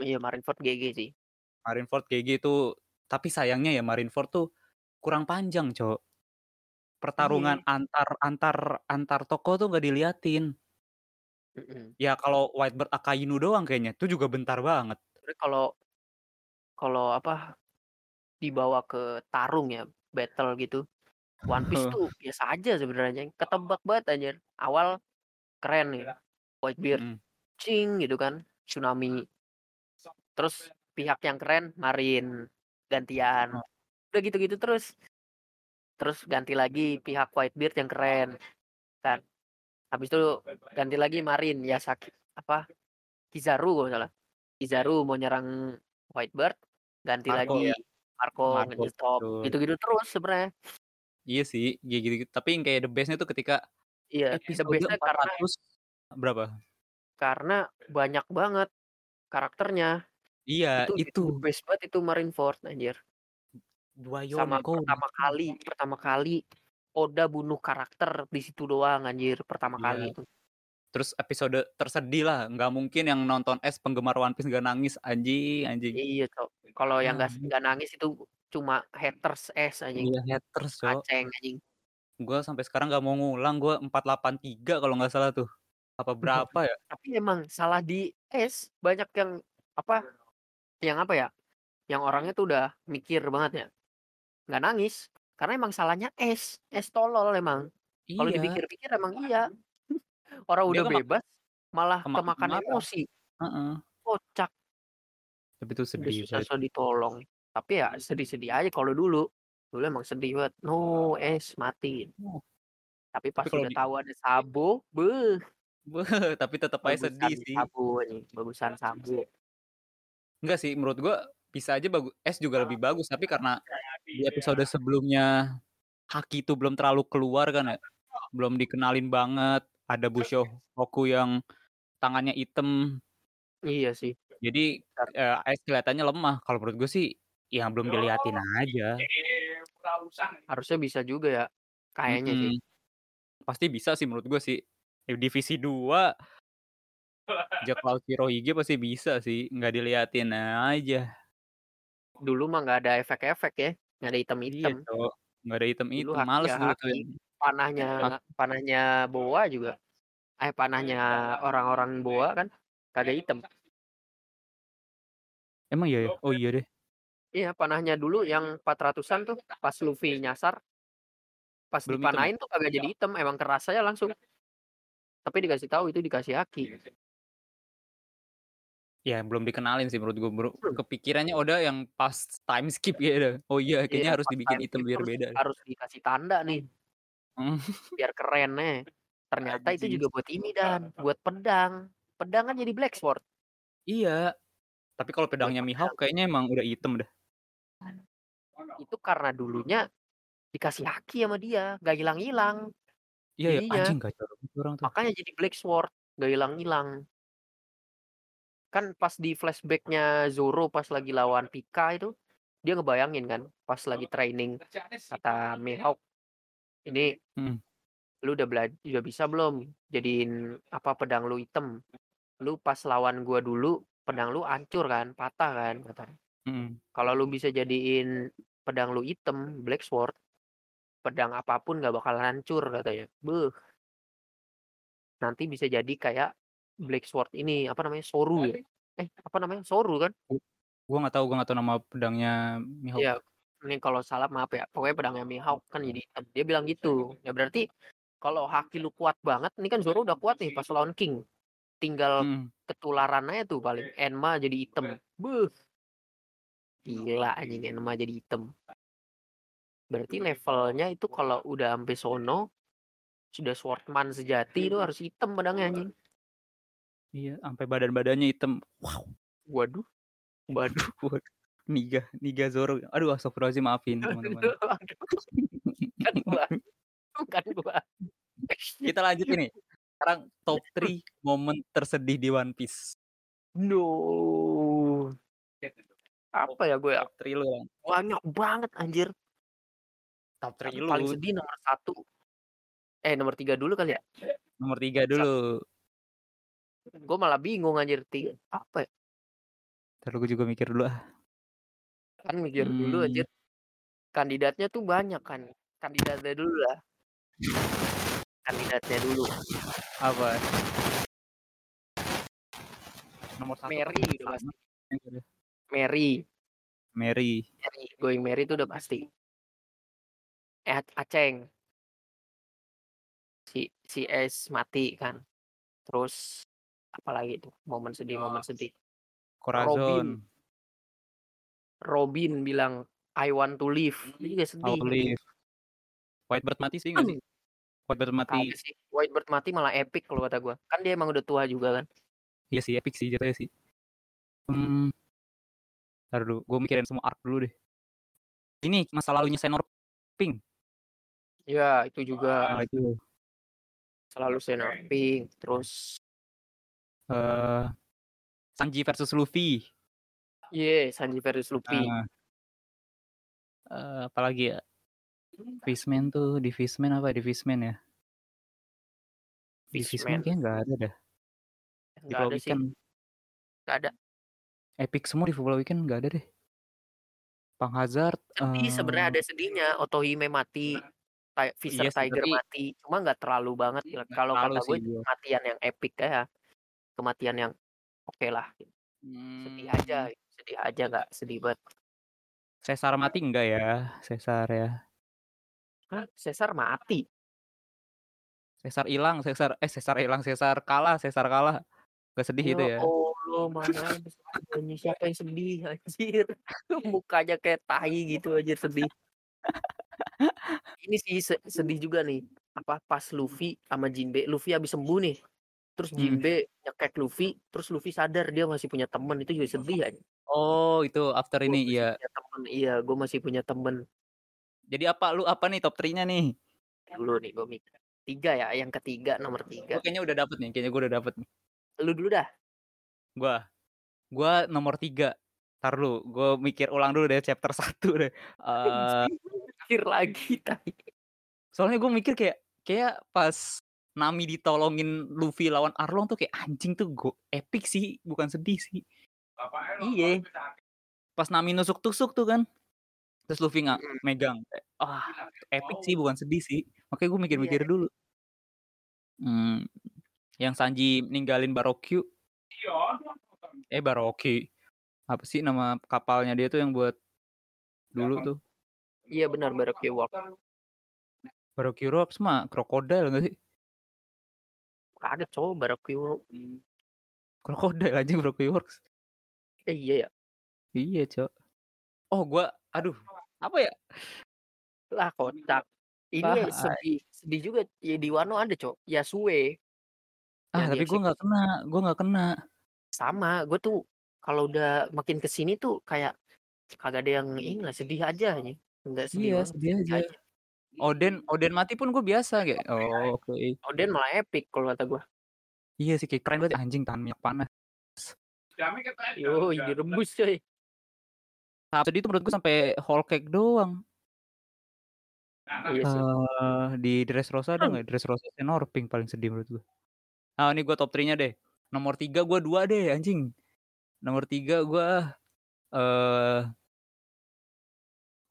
Iya, Marineford GG sih. Marineford GG itu tapi sayangnya ya Marineford tuh kurang panjang, Cok. Pertarungan Iya. antar antar antar tokoh tuh nggak diliatin. Mhm. Ya kalau Whitebird Akainu doang kayaknya, itu juga bentar banget. Sebenarnya kalau kalau apa, dibawa ke tarung ya, battle gitu, One Piece tuh biasa aja sebenarnya, ketebak banget anjir. Awal keren nih, Whitebeard, Mhm. Cing gitu kan, tsunami. Terus pihak yang keren Marine, gantian. Oh. Udah gitu-gitu terus. Terus ganti lagi pihak Whitebeard yang keren, kan. Habis itu ganti lagi Marine, Yasaki apa, Kizaru kalau salah. Kizaru mau nyerang Whitebird, ganti Marco lagi ya? Marco Marco, betul. gitu-gitu terus sebenarnya. Iya sih, ya gitu-gitu. Tapi yang kayak the best-nya tuh ketika Iya, the episode best-nya karena 400 berapa? Karena banyak banget karakternya. Iya, Itu itu itu. best banget itu Marineford anjir. Dua Sama Yonko, pertama kali pertama kali Oda bunuh karakter di situ doang anjir, pertama kali Iya. itu. Terus episode tersedih lah, nggak mungkin yang nonton S penggemar One Piece nggak nangis, anjing anjing. Iya, Cok. Kalau yang nggak anjing. nggak nangis itu cuma haters S anjing. Iya, haters, Cok. Aceng anjing. Gua sampai sekarang nggak mau ngulang, gua 483 kalau nggak salah tuh. Apa berapa ya? Tapi emang salah di S, banyak yang apa, yang apa ya, yang orangnya tuh udah mikir banget ya, nggak nangis, karena emang salahnya S, S tolol emang. Kalau Iya. dipikir-pikir emang iya. Orang Dia udah kemak bebas, malah kemakan kemakan marah. emosi. Kocak. Tapi itu Udah sedih banget. susah-susah ditolong. Tapi ya sedih-sedih aja kalau dulu. Dulu emang sedih banget. No, S matiin. Oh. Tapi pas Tapi kalau udah di tahu ada Sabo, beuh. Tapi tetep aja sedih sih. Anjing, bagusan Sabo. Enggak sih, menurut gua bisa aja bagu S juga lebih bagus, tapi karena di episode sebelumnya Haki itu belum terlalu keluar kan ya, belum dikenalin banget, ada Bushiroku yang tangannya item. Iya sih. Jadi, eee, S kelihatannya lemah. Kalau menurut gua sih, ya belum diliatin aja. Harusnya bisa juga ya, kayaknya sih. Mhm. Pasti bisa sih menurut gua sih. Di divisi 2 Jack Laut Shirohige pasti bisa sih, nggak diliatin aja. Dulu mah nggak ada efek-efek ya, nggak ada Iya, item-item. Cok. Nggak ada item-item, males ya dulu tuh panahnya panahnya Boa juga eh, panahnya orang-orang Boa kan kagak item. Emang iya ya? Oh iya deh. Iya, panahnya dulu yang 400-an tuh pas Luffy nyasar pas Belum item ya? dipanahin tuh kagak jadi item, emang keras aja langsung. Tapi dikasih tahu itu dikasih Haki. Ya belum dikenalin sih menurut Bro. Belum. Kepikirannya Oda yang pas time skip gitu. Oh iya, Iya, kayaknya harus pas dibikin item biar beda. harus dikasih tanda nih. Mmm. Biar keren nih. Ternyata itu juga buat ini Dan, buat pedang. Pedang kan jadi Black Sword. Iya. Tapi kalau pedangnya pedang. Mihawk kayaknya emang udah item dah. Itu karena dulunya dikasih Haki sama dia, nggak hilang-hilang. Iya ya, Jadinya. anjing banget orang tuh. Makanya jadi Black Sword, nggak hilang-hilang. Kan pas di flashback-nya Zoro pas lagi lawan Pika itu, dia ngebayangin kan, pas lagi training, kata Mihawk, "Ini Mhm. lu udah bela udah bisa belum jadiin apa, pedang lu item? Lu pas lawan gua dulu, pedang lu hancur kan, patah kan," katanya. Mhm. "Kalau lu bisa jadiin pedang lu item, Black Sword, pedang apa pun nggak bakal hancur," katanya. Beuh. nanti bisa jadi kayak Black Sword ini apa namanya Soru ya eh apa namanya Soru kan Gua nggak tahu, gua nggak tahu nama pedangnya Mihawk. Iya, ini kalau salah maaf ya. Pokoknya pedangnya Mihawk kan jadi hitam. Dia bilang gitu. Ya berarti kalau haki lu kuat banget, ini kan Zoro udah kuat nih pas lawan King. Tinggal Mhm. ketularan aja tuh paling. Enma jadi hitam. Buh. Gila anjing Enma jadi hitam. Berarti levelnya itu kalau udah sampai sono sudah swordman sejati itu harus hitam pedangnya anjing. Iya, sampai badan-badannya hitam. Wow. Waduh. Waduh. Waduh. Niga, Niga Zoro. Aduh, astagfirullahaladzim, maafin teman-teman. Bukan gua. Bukan gua. Kita lanjut ini. Sekarang top 3 momen tersedih di One Piece. No. Apa ya gue ya? Top 3 lu, Lang. Banyak banget anjir. Top 3 Tapi lu. paling sedih nomor satu. Eh nomor tiga dulu kali ya? Nomor 3 dulu. Gue malah bingung anjir tiga. Apa ya? Ntar gue juga mikir dulu ah. Kan mikir dulu Hmm. anjir. Kandidatnya tuh banyak kan. Kandidatnya dulu lah. Kandidatnya dulu. Apa? Nomor satu Mary udah pasti. Mary. Mary. Mary. Going Mary itu udah pasti. Eh Ac- Aceng. Si si S mati kan. Terus apalagi tuh momen sedih momen sedih. Corazon. Robin bilang I want to live. Itu juga sedih. Olive. Whitebird mati sih nggak sih? Whitebird mati. Sih. Whitebird mati malah epic kalau kata gua. Kan dia emang udah tua juga kan. Iya sih, epic sih jatuhnya sih. Hmm. Ntar dulu, gue mikirin semua arc dulu deh. Ini masa lalunya Senor Pink. Ya, itu juga Nah, itu. selalu Senor Pink. Terus eh Sanji versus Luffy. Ye, Sanji versus Luffy. Nah, eh, apalagi ya? Fishman tuh, di Fishman apa? Di Fishman ya? Di Fishman Fishman. kayaknya nggak ada dah. Di Enggak Pulau. Weekend. Enggak ada. Epic semua di Pulau Weekend nggak ada deh. Pang Hazard. Sedih eh, sebenarnya ada sedihnya. Otohime mati. Ti- Fisher Iya sih, Tiger tapi- mati. Cuma nggak terlalu banget. Kalau terlalu kata gue sih, iya. kematian yang epic ya. Kematian yang oke lah. Sedih aja. hmm, Sedih aja nggak sedih banget. Cesar mati enggak ya? Cesar ya. Hah? Caesar mati. Cesar hilang, Cesar eh Cesar hilang, Cesar kalah, Cesar kalah. Gak sedih itu ya. Allah, mana ada sedihnya. siapa yang sedih anjir. Mukanya kayak tai gitu anjir sedih. Ini sih se- sedih juga nih. Apa pas Luffy sama Jinbe, Luffy habis sembuh nih. Terus Hmm. Jinbe nyekek Luffy, terus Luffy sadar dia masih punya temen itu juga sedih ya. Oh, itu after ini iya. Temen, iya, gue masih punya temen Jadi apa lu apa nih top 3-nya nih? dulu nih gue mikir. Tiga ya, yang ketiga nomor Gue tiga. kayaknya udah dapet nih, kayaknya gue udah dapet nih. Lu dulu dah. Gua gua nomor 3. Ntar lu, gue mikir ulang dulu deh chapter 1 deh. Eh, Mikir lagi tai. soalnya gue mikir kayak kayak pas Nami ditolongin Luffy lawan Arlong tuh kayak anjing tuh go epic sih, bukan sedih sih. Iya. Pas Nami nusuk-tusuk tuh kan. Terus Luffy nggak megang. Ah, epic sih bukan sedih sih. Makanya gue mikir-mikir Iya. dulu. Hmm, yang Sanji ninggalin Barokyu. Eh Baroki. Apa sih nama kapalnya dia tuh yang buat dulu tuh? Iya benar Baroque Walk. Baroki Rocks mah krokodil gak sih? Ada cowok Baroque Walk. Krokodil aja Baroki Works. Eh iya ya. Iya, Cok. Oh, gua aduh, apa ya? Lah kocak. Ini Ah, ya sedih, sedih juga ya di Wano ada, Cok. Yasue. Ah, Yang tapi gua nggak kena, gua nggak kena. Sama, gue tuh kalau udah makin ke sini tuh kayak kagak ada yang ini lah sedih aja nih. Enggak sedih Iya, banget, sedih aja. Oden, Oden mati pun gue biasa kayak. Oh, oke. Oden malah epic kalau kata gue. Iya sih, kayak keren banget anjing tahan minyak panas. Yo, direbus coy. Sedih itu menurut gue sampai whole cake doang. Iya sih. Eh, di Dressrosa ada nggak? Dressrosa Senor Pink paling sedih menurut gue. Ah, ini gue top 3-nya deh. Nomor 3 gue dua deh anjing. Nomor 3 gue eh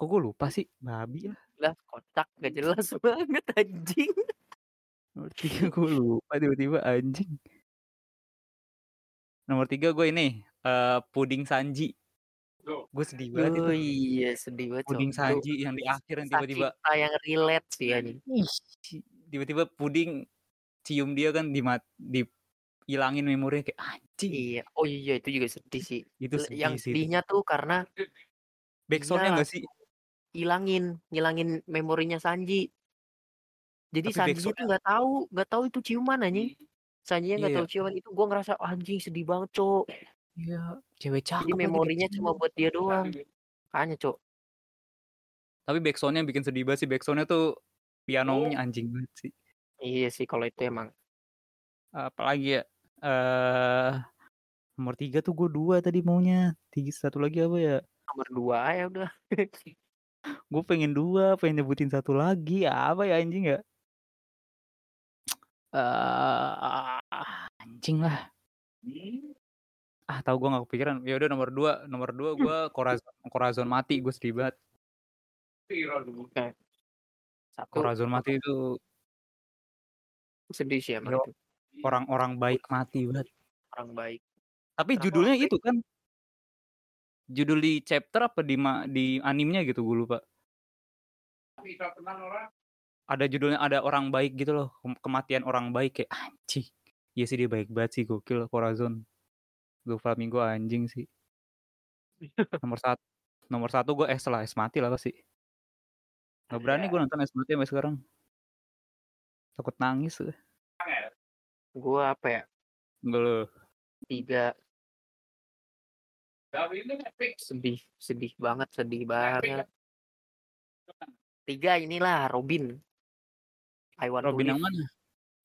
kok gue lupa sih? Babi lah. Lah kocak gak jelas banget anjing. Nomor 3 gue lupa tiba-tiba anjing. Nomor 3 gue ini, eee, puding Sanji. Gue sedih banget Oh itu. iya sedih banget. Puding Itu Sanji yang di akhir yang tiba-tiba yang relate sih anjing. Ih, tiba-tiba puding cium dia kan dimat dihilangin memorinya kayak anjing. Iya. Oh iya itu juga sedih sih. Itu sedih yang sih sedihnya tuh karena Backsound-nya nggak sih? Langsung ilangin ngilangin memorinya Sanji. Jadi Tapi Sanjinya tuh backsound-nya nggak tahu nggak tahu itu ciuman anjing. Sanjinya Iya nggak ya. tahu ciuman itu gua ngerasa, "Anjing sedih banget, Cok." Iya, cewek Jadi cakep lagi memorinya cuma buat dia doang. Makanya, Cok. Tapi backsound-nya bikin sedih banget sih, backsound-nya tuh pianonya anjing banget sih. Iya sih kalau itu emang. Apalagi ya, eee, nomor 3 tuh gue 2 tadi maunya, tiga satu lagi apa ya? Nomor 2 aja udah. Gue pengen 2, pengen nyebutin 1 lagi, apa ya anjing ya? Eee, anjing lah. Ah, tahu gue nggak kepikiran. Ya udah nomor 2, nomor 2 gue Corazon Corazon mati, gue sedih banget. Satu Corazon mati itu sedih sih itu. orang-orang baik mati banget. Orang baik. Tapi judulnya baik? itu kan judul di chapter apa di ma di animenya gitu gue lupa. Ada judulnya ada orang baik gitu loh, kem kematian orang baik kayak anjing. Iya sih dia baik banget sih gokil Corazon. Doflamingo anjing sih. Nomor sat nomor 1 gue Ash lah, Ash mati lah pasti. Nggak berani gue nonton Ash mati sampai sekarang. Takut nangis gue. Gua apa ya? Enggak. 3 sedih, sedih banget, sedih banget. 3 inilah Robin. I want to Robin yang live. mana?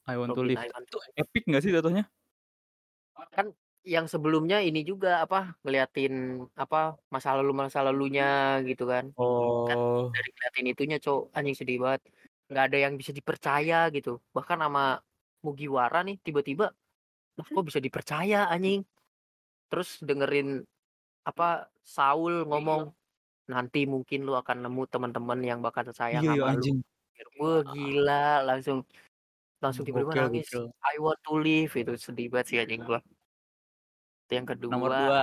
I want to Robin live. I want to live. epic nggak sih jatuhnya? Kan yang sebelumnya ini juga apa ngeliatin apa masa lalu masa lalunya gitu kan. Kan Oh. dari ngeliatin itunya, Cok, anjing sedih banget. Nggak ada yang bisa dipercaya gitu. Bahkan sama Mugiwara nih tiba-tiba lah kok bisa dipercaya anjing. Terus dengerin apa Saul ngomong nanti mungkin lu akan nemu teman-teman yang bakal sayang Iya ya sama lu. anjing. Wah gila langsung langsung tiba-tiba nangis. gokil. I want to live itu sedih banget sih anjing gua. Itu yang Nomor kedua.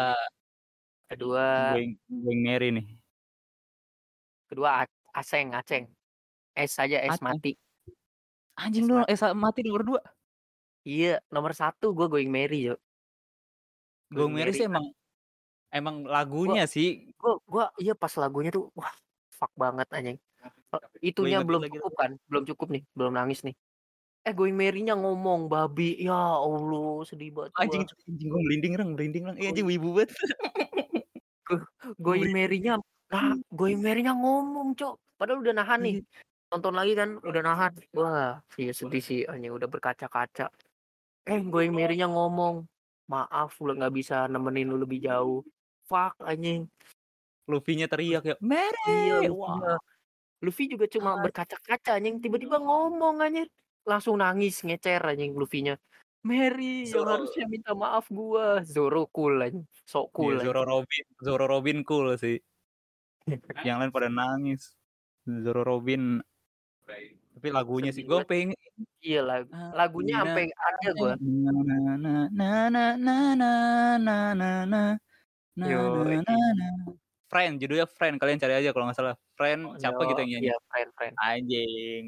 2. Kedua Going Going Merry nih. kedua A- Aceng, Aceng. S saja S Aceng? mati. Anjing S lu mati. Ash mati nomor 2. Iya, nomor satu gue going Merry, Cok. Going Going Merry Merry sih kan emang emang lagunya sih. gua gua iya pas lagunya tuh wah fuck banget anjing. E Gue itunya belum lagi cukup kan? Belum cukup nih, belum nangis nih. Eh going Merry-nya ngomong babi. Ya Allah, sedih banget Anjing gua. anjing gue merinding Reng, merinding Reng. Ih anjing wibu banget. going. Merry-nya nah, going Merry-nya ngomong, Cok. Padahal udah nahan nih. Iya. Tonton lagi kan udah nahan. Wah, iya sedih sih anjing udah berkaca-kaca. Eh, going Merry-nya ngomong, "Maaf udah nggak bisa nemenin lu lebih jauh." Fuck anjing. Luffy-nya teriak ya, Iya, "Merry!" Luffy-nya. Wah. Luffy juga cuma Ah. berkaca-kaca anjing, tiba-tiba ngomong anjir. Langsung nangis ngecer anjing Luffy-nya. "Merry yang Zoro. harusnya minta maaf gua." Zoro cool anjing, sok cool Iya, Zoro anjing. Robin Zoro Robin cool sih. Yang lain pada nangis. Zoro Robin tapi lagunya sih Sedih gue pengen Iya lag lagunya sampai ada gua. na na na na na na na na na na na Yoi. na na. Friend, judulnya Friend, kalian cari aja kalau nggak salah. Friend, siapa Yo gitu yang nyanyi. iya, friend friend. Anjing.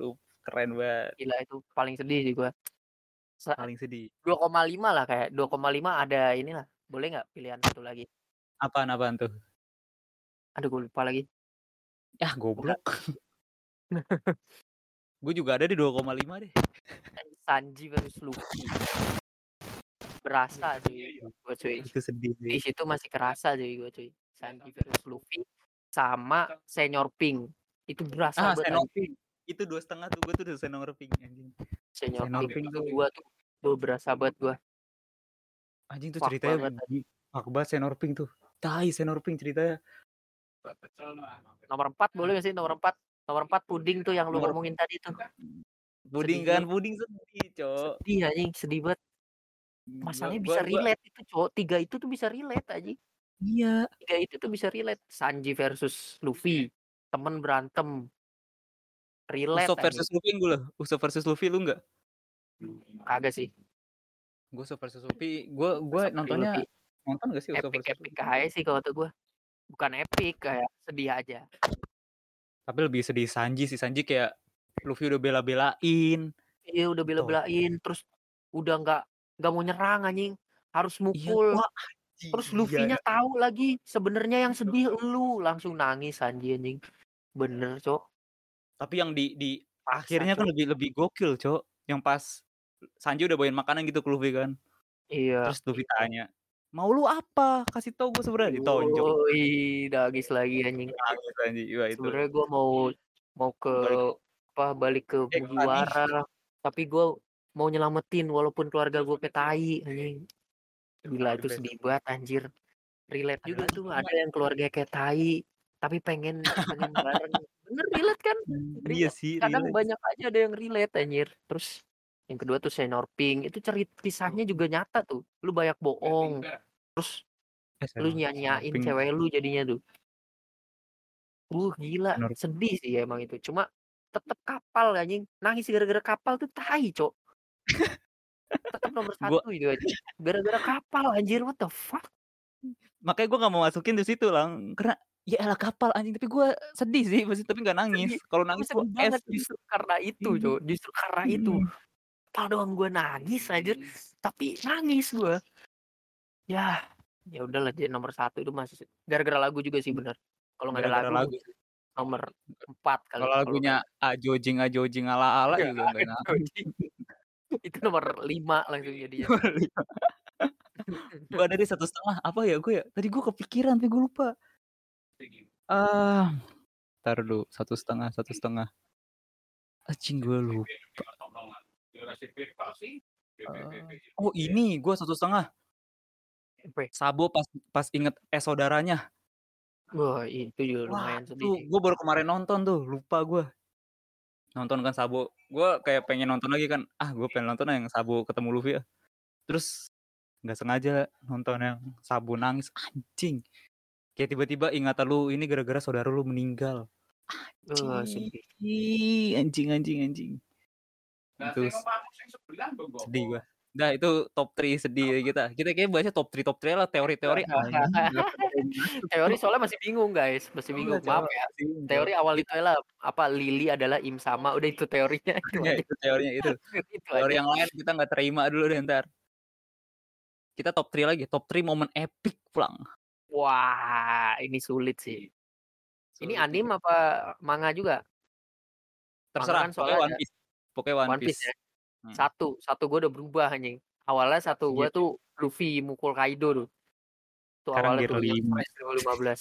Lu keren banget. Gila itu paling sedih sih gua. Sa Paling sedih. 2,5 lah kayak 2,5 ada inilah. Boleh nggak pilihan satu lagi? Apaan apaan tuh? Aduh gua lupa lagi. Yah Udah. goblok. Gue juga ada di 2,5 deh. Sanji versus Luffy. Berasa cuy, gua cuy. Itu sedih Di sih. situ masih kerasa cuy gua cuy. Sanji versus Luffy sama Senior Pink. Itu berasa Ah, anjing. Pink. Itu 2,5 tuh gue tuh udah Senor Pink anjing. Senior Senor Pink tuh gua tuh gua berasa banget gua. anjing tuh ceritanya banget fuck banget Senor Pink tuh. Tai Senor Pink ceritanya. Nomor 4 boleh gak sih nomor 4? Nomor 4 puding tuh yang lu Nomor ngomongin tadi tuh. Puding Sedih kan, banget. puding sedih, Cok. Sedih anjing, sedih banget. Masalahnya gua bisa gua relate itu, Cok. 3 itu tuh bisa relate anjing. Iya. 3 itu tuh bisa relate. Sanji versus Luffy, temen berantem. relate Usopp versus Luffy gue loh. Usopp versus Luffy lu nggak? Kagak sih. Gue Usopp versus Luffy, gue gue nontonnya Luffy. nonton gak sih Usopp Epic versus epic Luffy? aja sih kalau kata gue. Bukan epic kayak sedih aja. Tapi lebih sedih Sanji sih. Sanji kayak Luffy udah bela-belain. Iya udah Gitu. bela-belain terus udah nggak nggak mau nyerang anjing. Harus Iya, mukul. wah Terus anjing, Luffy-nya iya. tahu lagi sebenarnya yang sedih lu langsung nangis Sanji anjing. Bener, Cok. Tapi yang di di akhirnya kan Cok. lebih lebih gokil, Cok. Yang pas Sanji udah bawain makanan gitu ke Luffy kan. Iya. Terus Luffy tanya, "Mau lu apa? Kasih tau gue sebenarnya." Ditonjok. Woi, nangis lagi anjing. Nangis Sanji. Wah itu. Sebenarnya gue mau mau ke Balik. apa balik ke ke Mugiwara, tapi gue mau nyelamatin walaupun keluarga gue petai anjing. Gila itu sedih banget anjir. Relate Ada juga tuh ada yang keluarga kayak tai tapi pengen pengen bareng. Bener relate kan? Iya Relate. sih, Kadang relate. banyak aja ada yang relate anjir. Terus yang kedua tuh Senor Pink itu cerit kisahnya juga nyata tuh. Lu banyak bohong. Terus Eh, lu nyanyain Pink. cewek lu jadinya tuh. Uh gila, sedih sih emang itu. Cuma tetep kapal anjing. Nangis gara-gara kapal tuh tai, Cok. Tetep nomor Gua- satu itu aja. Gara-gara kapal anjir, what the fuck? Makanya gue gak mau masukin di situ lang, karena ya elah kapal anjing. Tapi gue sedih sih, pasti tapi gak nangis. Kalau nangis gue es. justru karena itu, Iya. Cok. Justru karena itu. Hmm. Kapal doang gue nangis anjir. Tapi nangis gue. Ya, ya udahlah jadi nomor satu itu masih gara-gara lagu juga sih bener. Kalau nggak ada lagu, lagu. nomor empat. Kalau lagunya Ajojing Ajojing ala ala Iya, juga gak nangis. Itu nomor lima langsung jadinya. gue ada di satu setengah. Apa ya? Gue ya tadi gue kepikiran tapi gue lupa. Ah ntar dulu. Satu setengah satu setengah. Acing gue lupa. Eh, oh ini. Gue satu setengah. Apa? Sabo pas pas inget eh saudaranya. Wah, itu juga lumayan tuh gue baru kemarin nonton tuh. Lupa gue nonton kan Sabo. Gue kayak pengen nonton lagi kan ah gue pengen nonton yang Sabo ketemu Luffy ya. Terus nggak sengaja nonton yang Sabo nangis anjing! Kayak tiba-tiba ingatan lu ini gara-gara saudara lu meninggal. Wah, anjing anjing anjing. Anjing itu sedih gua Nah itu top 3 sedih kita. Kita kayak bahasnya top 3 top 3 lah teori-teori. Teori soalnya masih bingung guys, masih bingung. Maaf ya. Teori awal itu adalah apa Lili adalah im sama, udah itu teorinya itu Ya, itu teorinya itu. itu Teori aja. yang lain kita nggak terima dulu deh ntar. Kita top 3 lagi, top 3 momen epic pulang. Wah, ini sulit sih. Ini Sulit anime itu. apa manga juga? Terserah, kan pokoknya soalnya One Piece. Pokoknya One, One Piece. Piece ya. Hmm. Satu, satu gue udah berubah anjing. Awalnya satu gue Iya. tuh Luffy mukul Kaido tuh. Tuh Sekarang awalnya tuh lima. Fresh 2015.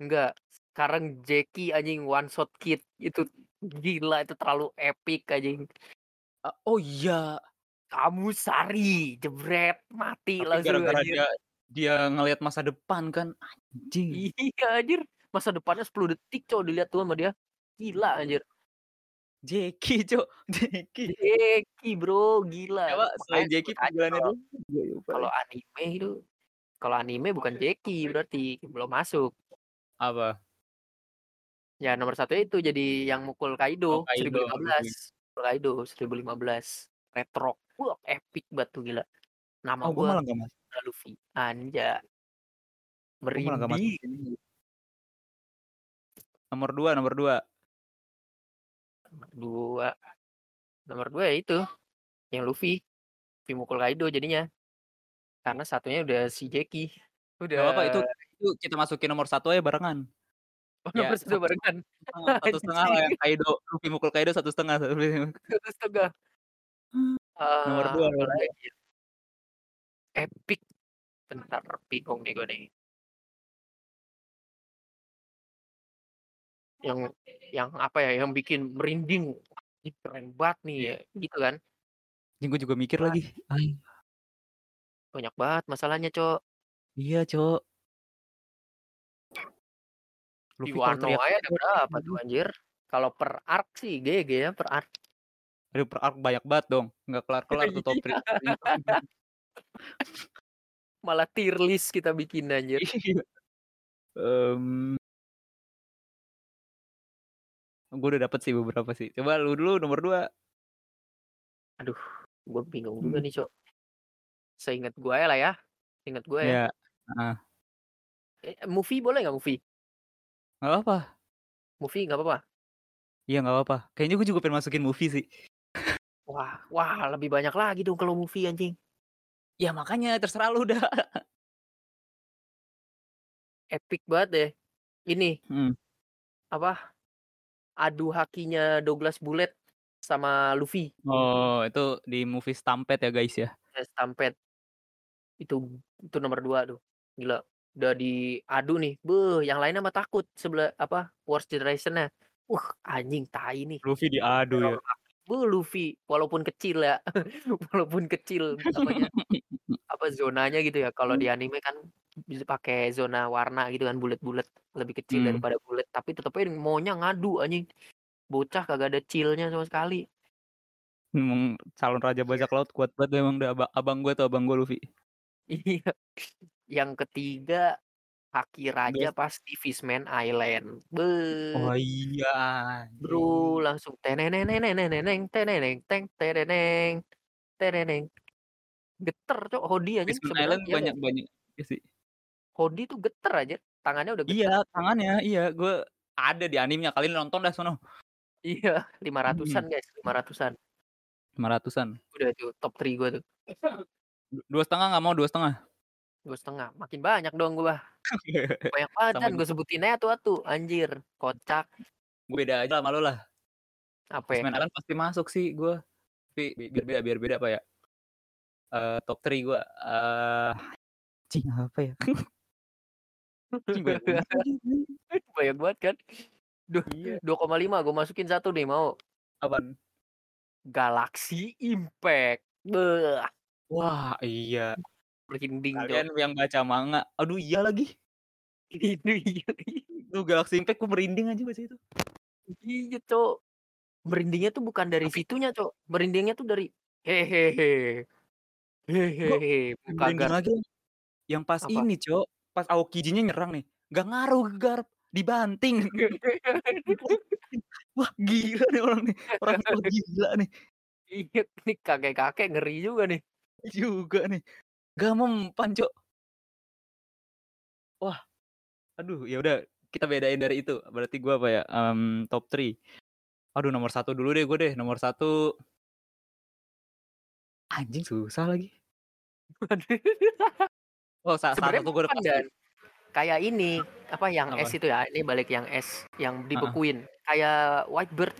Enggak. Sekarang Jackie anjing one shot kid itu gila itu terlalu epic anjing. Ah, oh iya, Kamu sari, jebret, mati tapi langsung gara-gara anjir. dia dia ngelihat masa depan kan anjing. Iya anjir. Masa depannya 10 detik cow dilihat tuh sama dia. Gila anjir. Jackie, Cok. Jackie. Jackie bro, gila. Coba selain Jackie sebut aja panggilannya kalau- dulu. Lupa Kalau lagi. anime itu kalau anime bukan Jackie berarti belum masuk. apa? Ya nomor satu itu jadi yang mukul Kaido, Oh, Kaido, 2015. Mukul Kaido 2015. Retro. Wah, epic banget tuh gila. Nama Oh, gue gua malah gak masuk. Luffy. Anja. Merinding. Nomor 2, nomor 2. Nomor dua. Nomor dua ya itu. Yang Luffy. Luffy mukul Kaido jadinya. Karena satunya udah si Jackie. Udah. Gak apa-apa itu itu kita masukin nomor satu aja barengan. Oh, Ya, nomor satu satu barengan. satu setengah lah yang Kaido, Luffy mukul Kaido satu setengah. satu setengah. Setengah. Nomor dua, apa nomor ya? Epic. Bentar, bingung nih gue nih. Yang yang apa ya? Yang bikin merinding. Keren banget nih ya. Gitu kan. Ini gue juga mikir lagi. Ay, Banyak banget masalahnya, Cok. iya, Cok. Di Luffy kalau Wano aja ada berapa tuh anjir? Kalau per arc sih GG ya per arc. Aduh, per arc banyak banget dong. Nggak kelar-kelar tuh top 3. Malah tier list kita bikin anjir. Iya. Gue udah dapet sih beberapa sih. Coba lu dulu nomor 2. Aduh, gue bingung Hmm. juga nih, Cok. Seingat gue lah ya. Seingat gue ya. Iya, heeh. Eh, movie boleh nggak movie? Nggak apa-apa. Movie nggak apa-apa? Iya nggak apa-apa. Kayaknya gue juga pengen masukin movie sih. Wah, wah lebih banyak lagi dong kalau movie anjing. Ya makanya terserah lu dah. Epic banget deh. Ini Hmm. apa? Adu hakinya Douglas Bullet sama Luffy. Oh, itu di movie Stampede ya guys ya. Eh, Stampede. Itu itu nomor dua tuh. Gila. Udah diadu nih. Beuh, yang lainnya mah takut sebelah apa? Worst Generation-nya. Wah, anjing tai nih. Luffy diadu ya. Bu Luffy walaupun kecil ya. walaupun kecil apanya apa zonanya gitu ya. Kalau di anime kan bisa pakai zona warna gitu kan bulat-bulat lebih kecil Hmm. daripada bulat tapi tetep aja maunya ngadu anjing. Bocah kagak ada chillnya sama sekali. Emang calon raja bajak laut kuat banget emang dah abang, abang gue tuh abang gue Luffy. Iya. Yang ketiga Haki Raja Best. pas di Fishman Island. Beuh. Oh iya. Bro, langsung teneneng teneneng. Geter cok Hodi anjing Fishman Island iya banyak nggak? banyak ya sih. Hodi tuh geter aja. Tangannya udah geter. Iya, tangannya iya gue ada di animenya kalian nonton dah sono. Iya, 500-an guys, 500-an. 500-an. Udah itu top 3 gua tuh. Du- Dua setengah nggak mau dua setengah. Dua setengah. Makin banyak dong gua. Banyak banget kan gue sebutin aja tuh anjir. Kocak. beda aja sama lo lah. Apa ya? Island pasti masuk sih gue. Tapi bi- biar beda biar beda apa ya? Eh top 3 gue. Eh cing apa ya? Banyak banget kan. Duh, Iya. 2,5 gue masukin satu nih mau. Apaan? Galaxy Impact. Beuh, Wah, iya. merinding tuh. Kalian yang baca manga. Aduh, iya lagi. Ini iya. Tuh Galaxy Impact gue merinding aja baca itu. Iya, Cok. Merindingnya tuh bukan dari Tapi- situnya, Cok. Merindingnya tuh dari hehehe. Hehehe. Gar. lagi yang pas Apa? ini, Cok. Pas Aokijinya nyerang nih. Gak ngaruh garp, dibanting. Wah, gila nih orang nih. Orang tua gila nih. Iya, nih kakek-kakek ngeri juga nih. Juga nih. Gak mempan, Cok. Wah. Aduh, ya udah kita bedain dari itu. Berarti gua apa ya? Em, top 3. Aduh, nomor satu dulu deh gue deh. Nomor satu. Anjing susah lagi. Oh, sa salah satu gue udah pasti. kayak ini apa yang Apa? S itu ya ini balik yang S yang dibekuin kayak Whitebird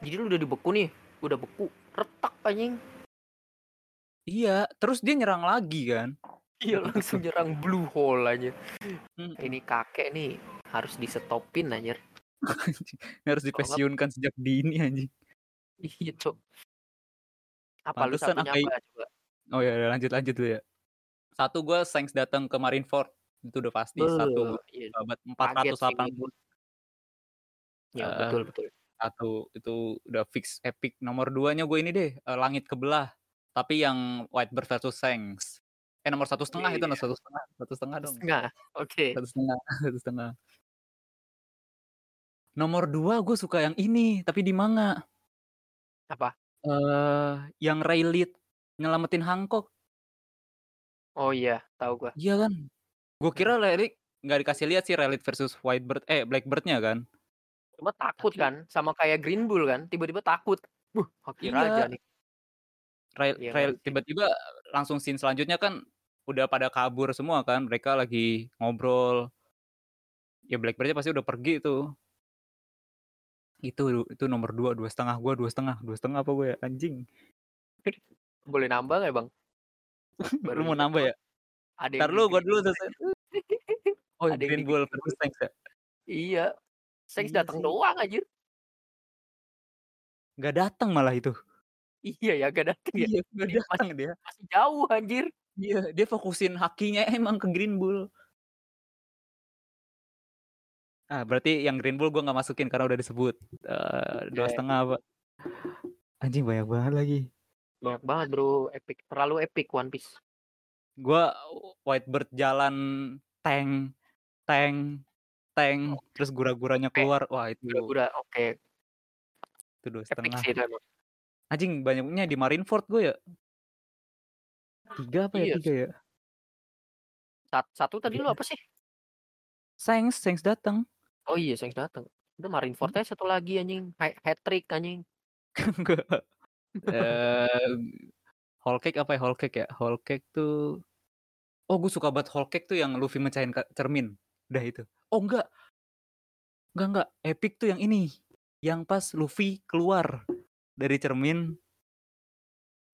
jadi lu udah dibeku nih udah beku retak anjing Iya, terus dia nyerang lagi kan. iya langsung nyerang blue hole aja Mm. ini kakek nih harus disetopin anjir Ini harus dipensiunkan sejak dini anjing. iya cok apa lu Pantesan satunya Akai- apa coba Oh ya, lanjut lanjut dulu ya. Satu gue Saints datang ke Marineford itu udah pasti satu Beuh, iya, abad sih 480 gua. ya Eh, betul betul satu itu udah fix epic. Nomor duanya gue ini deh eh, Langit Kebelah. Tapi yang Whitebird versus Saints. Eh nomor satu setengah itu nomor Iya. satu setengah satu setengah dong setengah oke satu setengah satu setengah. Nomor dua gue suka yang ini tapi di manga. apa Eh yang Rayleigh nyelamatin Hancock. Oh iya tahu gua. Iya kan? Gue kira Rayleigh nggak dikasih lihat sih Rayleigh versus Whitebird eh Blackbirdnya kan. cuma takut Tapi- kan sama kayak Green Bull kan tiba-tiba takut. Buh, Haki Iya. Raja nih. Rail, Iya, rail- tiba-tiba langsung scene selanjutnya kan udah pada kabur semua kan mereka lagi ngobrol. Ya Blackbirdnya pasti udah pergi tuh. Itu itu nomor dua dua setengah gua dua setengah dua setengah apa gue ya? Anjing. Boleh nambah nggak bang lu mau nambah ya? Ada ntar lu Green dulu selesai aja. oh Ada Green Bull versus. Saints ya? Iya. Iya datang doang anjir. Nggak datang malah itu. Iya ya gak datang ya. Iya Dia datang dia. masih jauh anjir. Iya dia fokusin hakinya emang ke Green Bull. Ah berarti yang Green Bull gua nggak masukin karena udah disebut Eh, dua Oke. setengah apa anjing banyak banget lagi banyak banget bro epic terlalu epic One Piece gua Whitebird jalan tank tank tank terus gura-guranya keluar wah itu gura-gura oke Itu dua Epic setengah. sih itu emang. Anjing banyaknya di Marineford gue ya. 3 apa ya? Iya. 3 ya? Sat satu tadi lu apa sih? Saints, Saints datang. Oh iya, Saints datang. Itu Marineford Hmm. satu lagi anjing, ha hat-trick anjing. Eee, whole cake apa ya? Whole cake ya? Whole cake tuh oh gue suka banget whole cake tuh yang Luffy mecahin cermin. Udah itu. Oh enggak. Enggak enggak, epic tuh yang ini, yang pas Luffy keluar dari cermin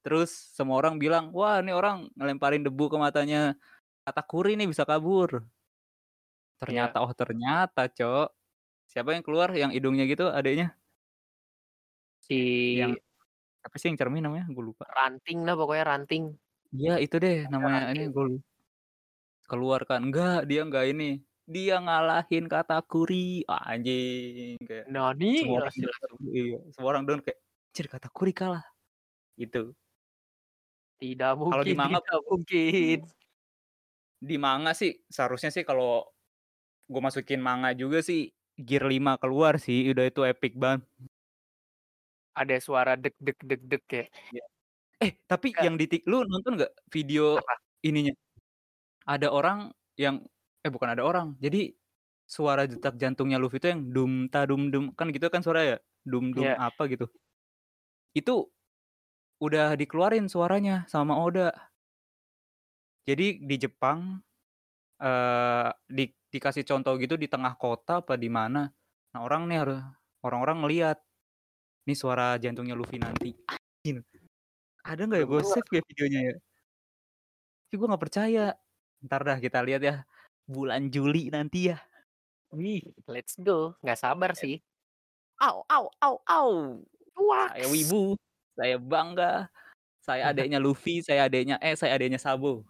terus semua orang bilang, "Wah, ini orang ngelemparin debu ke matanya Katakuri nih bisa kabur." Ternyata oh ternyata, Cok. Siapa yang keluar yang hidungnya gitu? Yang Si apa sih yang cermin namanya? Gue lupa. Ranting lah pokoknya Ranting. Iya itu deh namanya ini Ranting. gue lu keluar kan, enggak dia enggak ini, dia ngalahin Katakuri. Anjing kayak Nani? semua orang iya, semua orang down kayak, "Anjir Katakuri kalah." Gitu. Tidak Kalau di mungkin manga tidak mungkin. Di manga sih seharusnya sih kalau gue masukin manga juga sih Gear 5 keluar sih, udah itu epic banget. Ada suara deg deg deg deg ya. Iya. Eh, tapi Enggak. yang di tik lu nonton nggak video Apa? ininya? Ada orang yang eh bukan ada orang, jadi suara detak jantungnya Luffy itu yang dum ta dum dum, kan gitu kan suara ya? Dum dum Iya. apa gitu. Itu udah dikeluarin suaranya sama Oda. Jadi di Jepang, eee, di dikasih contoh gitu di tengah kota apa di mana. Nah orang nih haru orang-orang ngelihat, nih suara jantungnya Luffy nanti. Anjir. Ada nggak ya? Gue save ya videonya ya? Tapi gue nggak percaya. Entar dah kita lihat ya, bulan Juli nanti ya. Wih, let's go. Nggak sabar sih. Au au au au. Saya Cuaks. wibu, saya bangga, saya adeknya Luffy, saya adeknya eh saya adeknya Sabo.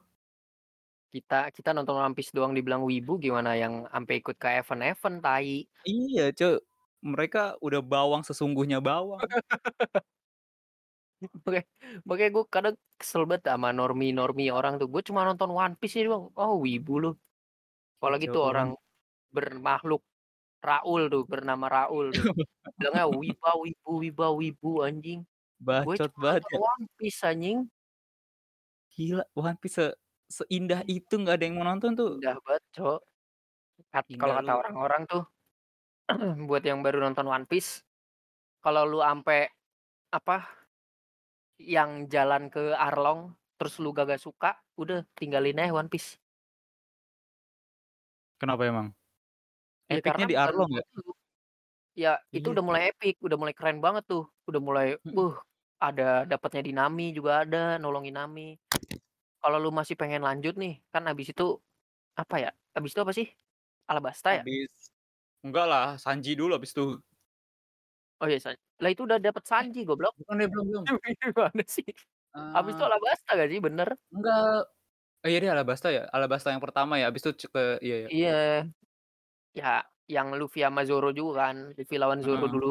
Kita kita nonton One Piece doang dibilang wibu gimana yang sampai ikut ke event-event tai. Iya, Cuk. Mereka udah bawang sesungguhnya bawang. Makanya makanya gue kadang kesel banget sama normi-normi orang tuh. Gue cuma nonton One Piece ini doang. Oh, wibu lu. Apalagi tuh tuh orang bermakhluk Raul tuh, bernama Raul tuh. Bilangnya wiba, wibu, wiba, wibu anjing. Bacot banget ya. One Piece anjing. Gila, One Piece se seindah itu nggak ada yang mau nonton tuh. Indah banget, Cok. Kalau kata orang-orang tuh buat yang baru nonton One Piece, kalau lu ampe apa yang jalan ke Arlong terus lu kagak suka, udah tinggalin aja One Piece. Kenapa emang? Ya Epicnya karena di Arlong ya? Ya itu Iya udah mulai epic, udah mulai keren banget tuh. Udah mulai, buh, ada dapatnya di Nami juga ada, nolongin Nami. Kalau lu masih pengen lanjut nih, kan habis itu apa ya? Habis itu apa sih? Alabasta ya? Habis enggak lah, Sanji dulu habis itu. Oh iya, San lah itu udah dapet Eh, Sanji goblok. bukan deh, belum belum. Gimana sih? Habis itu Eee Alabasta gak sih? Bener? Enggak. Oh iya deh Alabasta ya? Alabasta yang pertama ya? Habis itu ke iya iya. Iya. Ya, yang Luffy sama Zoro juga kan. Luffy lawan Zoro Heeh. dulu,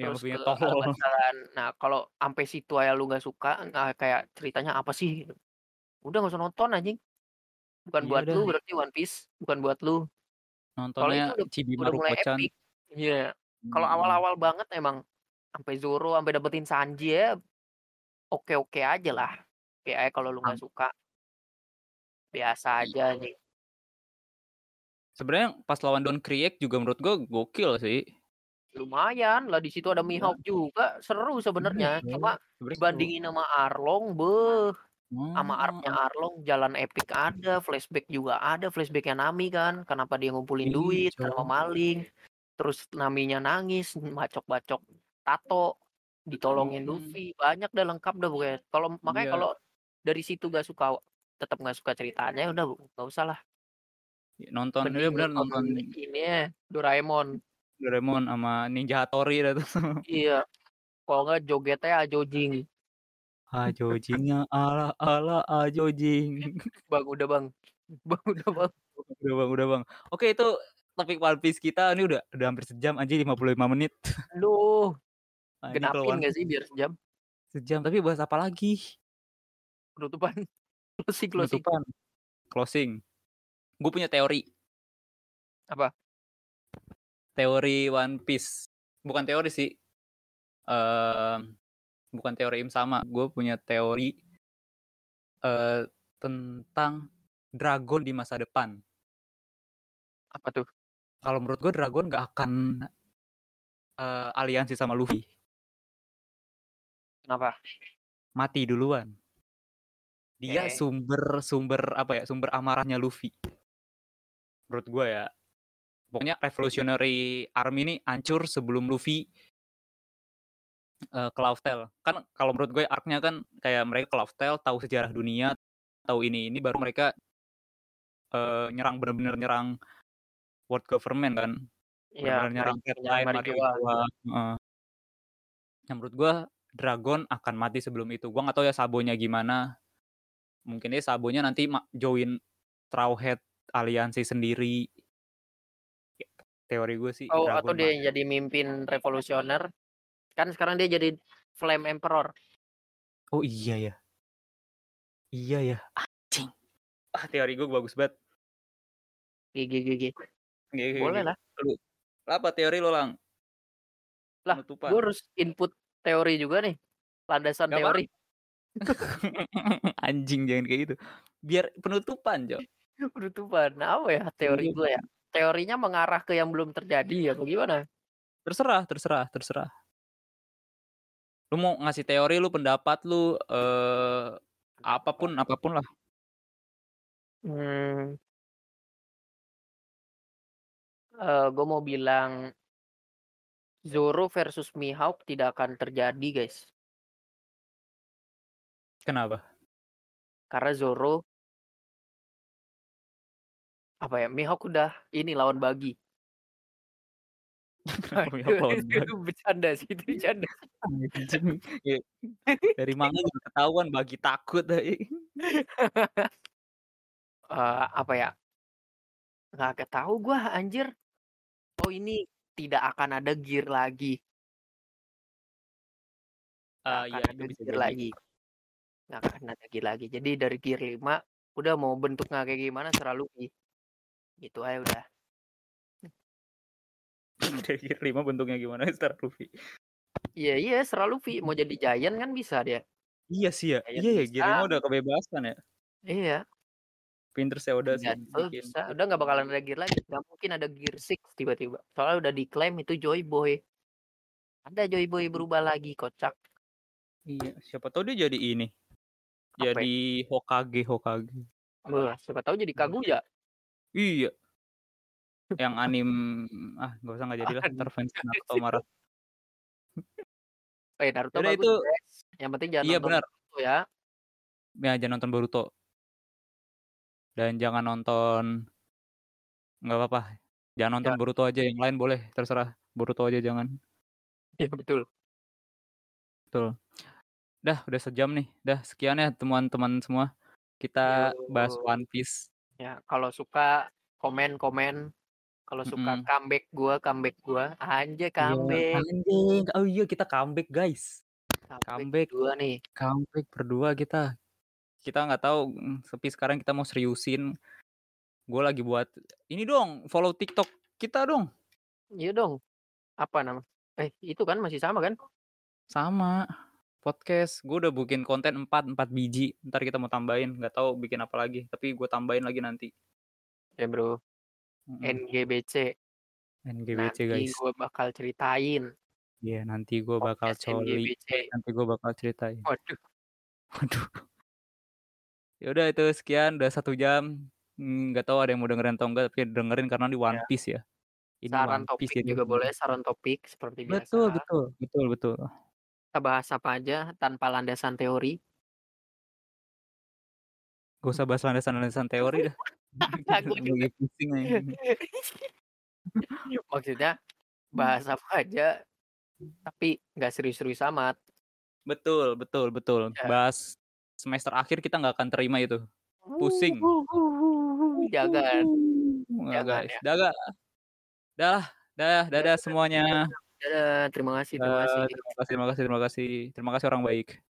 Yang terus ke tolol. Kan. Nah, kalau ampe situ aja lu nggak suka, nah kayak ceritanya apa sih? Udah nggak usah nonton anjing. Bukan Iya buat dah. lu berarti One Piece, bukan buat lu. Kalau itu Nontonnya udah udah mulai epic. Iya. Kalau Mhm. awal-awal banget emang sampai Zoro, sampai dapetin Sanji ya oke-oke aja lah. Oke aja kalau lu nggak suka. Biasa Iya. aja nih. Sebenarnya pas lawan Don Krieg juga menurut gua gokil sih. Lumayan lah di situ ada Iya. Mihawk juga, seru Iya sebenarnya. kan, Cuma sebenarnya seru. dibandingin sama Arlong, beuh, sama arc-nya am Arlong jalan epic ada, flashback juga ada, flashback-nya Nami kan, kenapa dia ngumpulin Iya, duit, kenapa Cok. maling, terus Naminya nangis, bacok-bacok tato, ditolongin. Luffy, banyak dah lengkap dah pokoknya. Kalau makanya Iya. kalau dari situ gak suka tetap nggak suka ceritanya, udah nggak usah lah. Nonton iya Mending bener nonton nonton ini ya, Doraemon. Doraemon sama Ninja Hattori dah tuh. Iya. Kalau nggak jogetnya Ajojing. Ajojingnya ala ala Ajojing. Bang, udah Bang. Bang, udah Bang. Udah Bang udah Bang. Oke itu topik One Piece kita ini udah udah hampir sejam anjing 55 menit. Aduh. Anjing kalau Genapin sih biar sejam? sejam, tapi bahas apa lagi? Penutupan. Closing closing. Penutupan. Closing. Gue punya teori. Apa? Teori One Piece. Bukan teori sih. Mmm, bukan teori im sama, gue punya teori eee, tentang dragon di masa depan. Apa tuh? Kalau menurut gue dragon nggak akan eee, aliansi sama Luffy. Kenapa? Mati duluan. Dia Oke. sumber sumber apa ya, sumber amarahnya Luffy. Menurut gue ya. Pokoknya Revolutionary Army ini hancur sebelum Luffy ke Laugh Tale. Kan kalau menurut gue arc-nya kan kayak mereka Tale, tahu sejarah dunia, tahu ini ini, baru mereka eee, nyerang bener-bener nyerang world government kan. Iya, nyerang Mari Red nyerang Line, Marigold. Marigold, heeh. Nah menurut gue, dragon akan mati sebelum itu. Gue nggak tahu ya Sabonya gimana. Mungkin aja Sabonya nanti join Straw Hat aliansi sendiri. Gitu. Teori gue sih Oh, atau dia mati. yang jadi mimpin revolusioner. Kan sekarang dia jadi Flame Emperor. Oh iya ya. Iya ya, anjing. Ah, teori gue bagus banget. GG GG. GG Boleh lah. Lu apa teori lu, Lang? Lah, Penutupan. gue harus input teori juga nih. Landasan apa teori. Anjing jangan kayak gitu. Biar penutupan, Cok. Penutupan. Nah, apa ya teori gue ya? Teorinya mengarah ke yang belum terjadi atau gimana? Terserah terserah terserah. Lu mau ngasih teori lu, pendapat lu, eee, apa pun apa pun lah. Mmm. Eee, gue mau bilang Zoro versus Mihawk tidak akan terjadi, guys. Kenapa? Karena Zoro apa ya, Mihawk udah ini lawan Buggy. Itu bercanda sih, itu bercanda. Anjing. Ya, dari manga juga ketahuan Buggy takut. Eee, apa ya? Nggak tahu gua anjir. Oh ini tidak akan ada Gear lagi. Akan iya ada bisa Gear jadi. lagi. Nggak akan ada Gear lagi. Jadi dari Gear 5 udah mau bentuknya kayak gimana serah Luffy. Gitu aja udah. Dari Gear 5 bentuknya gimana Star Luffy. Iya iya serah Luffy, mau jadi Giant kan bisa dia. Iya sih ya. Giant Iya ya. Gear 5 udah kebebasan ya. Iya. Pinter sih Oda sih bikin. bisa. Udah nggak bakalan ada Gear lagi. Nggak mungkin ada Gear 6 tiba-tiba. Soalnya udah diklaim itu Joy Boy. Ada Joy Boy berubah lagi, kocak. Iya, siapa tahu dia jadi ini. Apa ya? Jadi Hokage Hokage. Wah, siapa tahu jadi Kaguya. Iya. Yang anim ah nggak usah nggak jadilah ntar fans Naruto marah. Eh Naruto Yaudah bagus, itu guys. Yang penting jangan Iya nonton benar. Naruto ya. Ya jangan nonton Boruto. Dan jangan nonton nggak apa-apa. Jangan nonton Ya. Boruto aja, yang lain boleh, terserah. Boruto aja jangan. Iya betul. Betul. Dah, udah sejam nih. Dah, sekian ya teman-teman semua. Kita bahas Yo. One Piece. Ya, kalau suka komen-komen. Kalau suka Mhm. comeback gua, comeback gua. Anjay Iya, comeback. anjing. Oh iya kita comeback, guys. Comeback Comeback. berdua nih. Comeback berdua kita. Kita nggak tahu, mm, tapi sekarang kita mau seriusin. Gue lagi buat ini dong, follow TikTok kita dong. Iya dong. Apa nama? Eh, itu kan masih sama kan? Sama. Podcast. Gue udah bikin konten 4, 4 biji. Ntar kita mau tambahin, nggak tahu bikin apa lagi. Tapi gue tambahin lagi nanti. Ya, Bro. Mhm. NGBC. NGBC, Nanti guys. gua bakal ceritain. Iya, nanti gue bakal Podcast coli. NGBC. Eh, nanti gue bakal ceritain. Waduh. Waduh. Ya udah itu sekian, udah satu jam. Hmm, nggak tahu ada yang mau dengerin atau enggak, tapi dengerin karena di One Ya. Piece ya. Ini Saran One Piece topik jadi juga boleh, saran topik seperti Betul biasa. betul betul betul. Kita bahas apa aja tanpa landasan teori. Gak usah bahas landasan-landasan teori dah. Gua juga. Lagi pusing. Maksudnya bahas apa aja tapi nggak serius-serius amat. Betul betul betul. Ya. Bahas semester akhir kita nggak akan terima itu. Pusing. Jangan. Jangan guys. ya. Dah, dah, dah, dadah semuanya. Dadah, terima kasih, terima Dah, kasih. terima kasih, terima kasih, terima kasih. Terima kasih orang baik.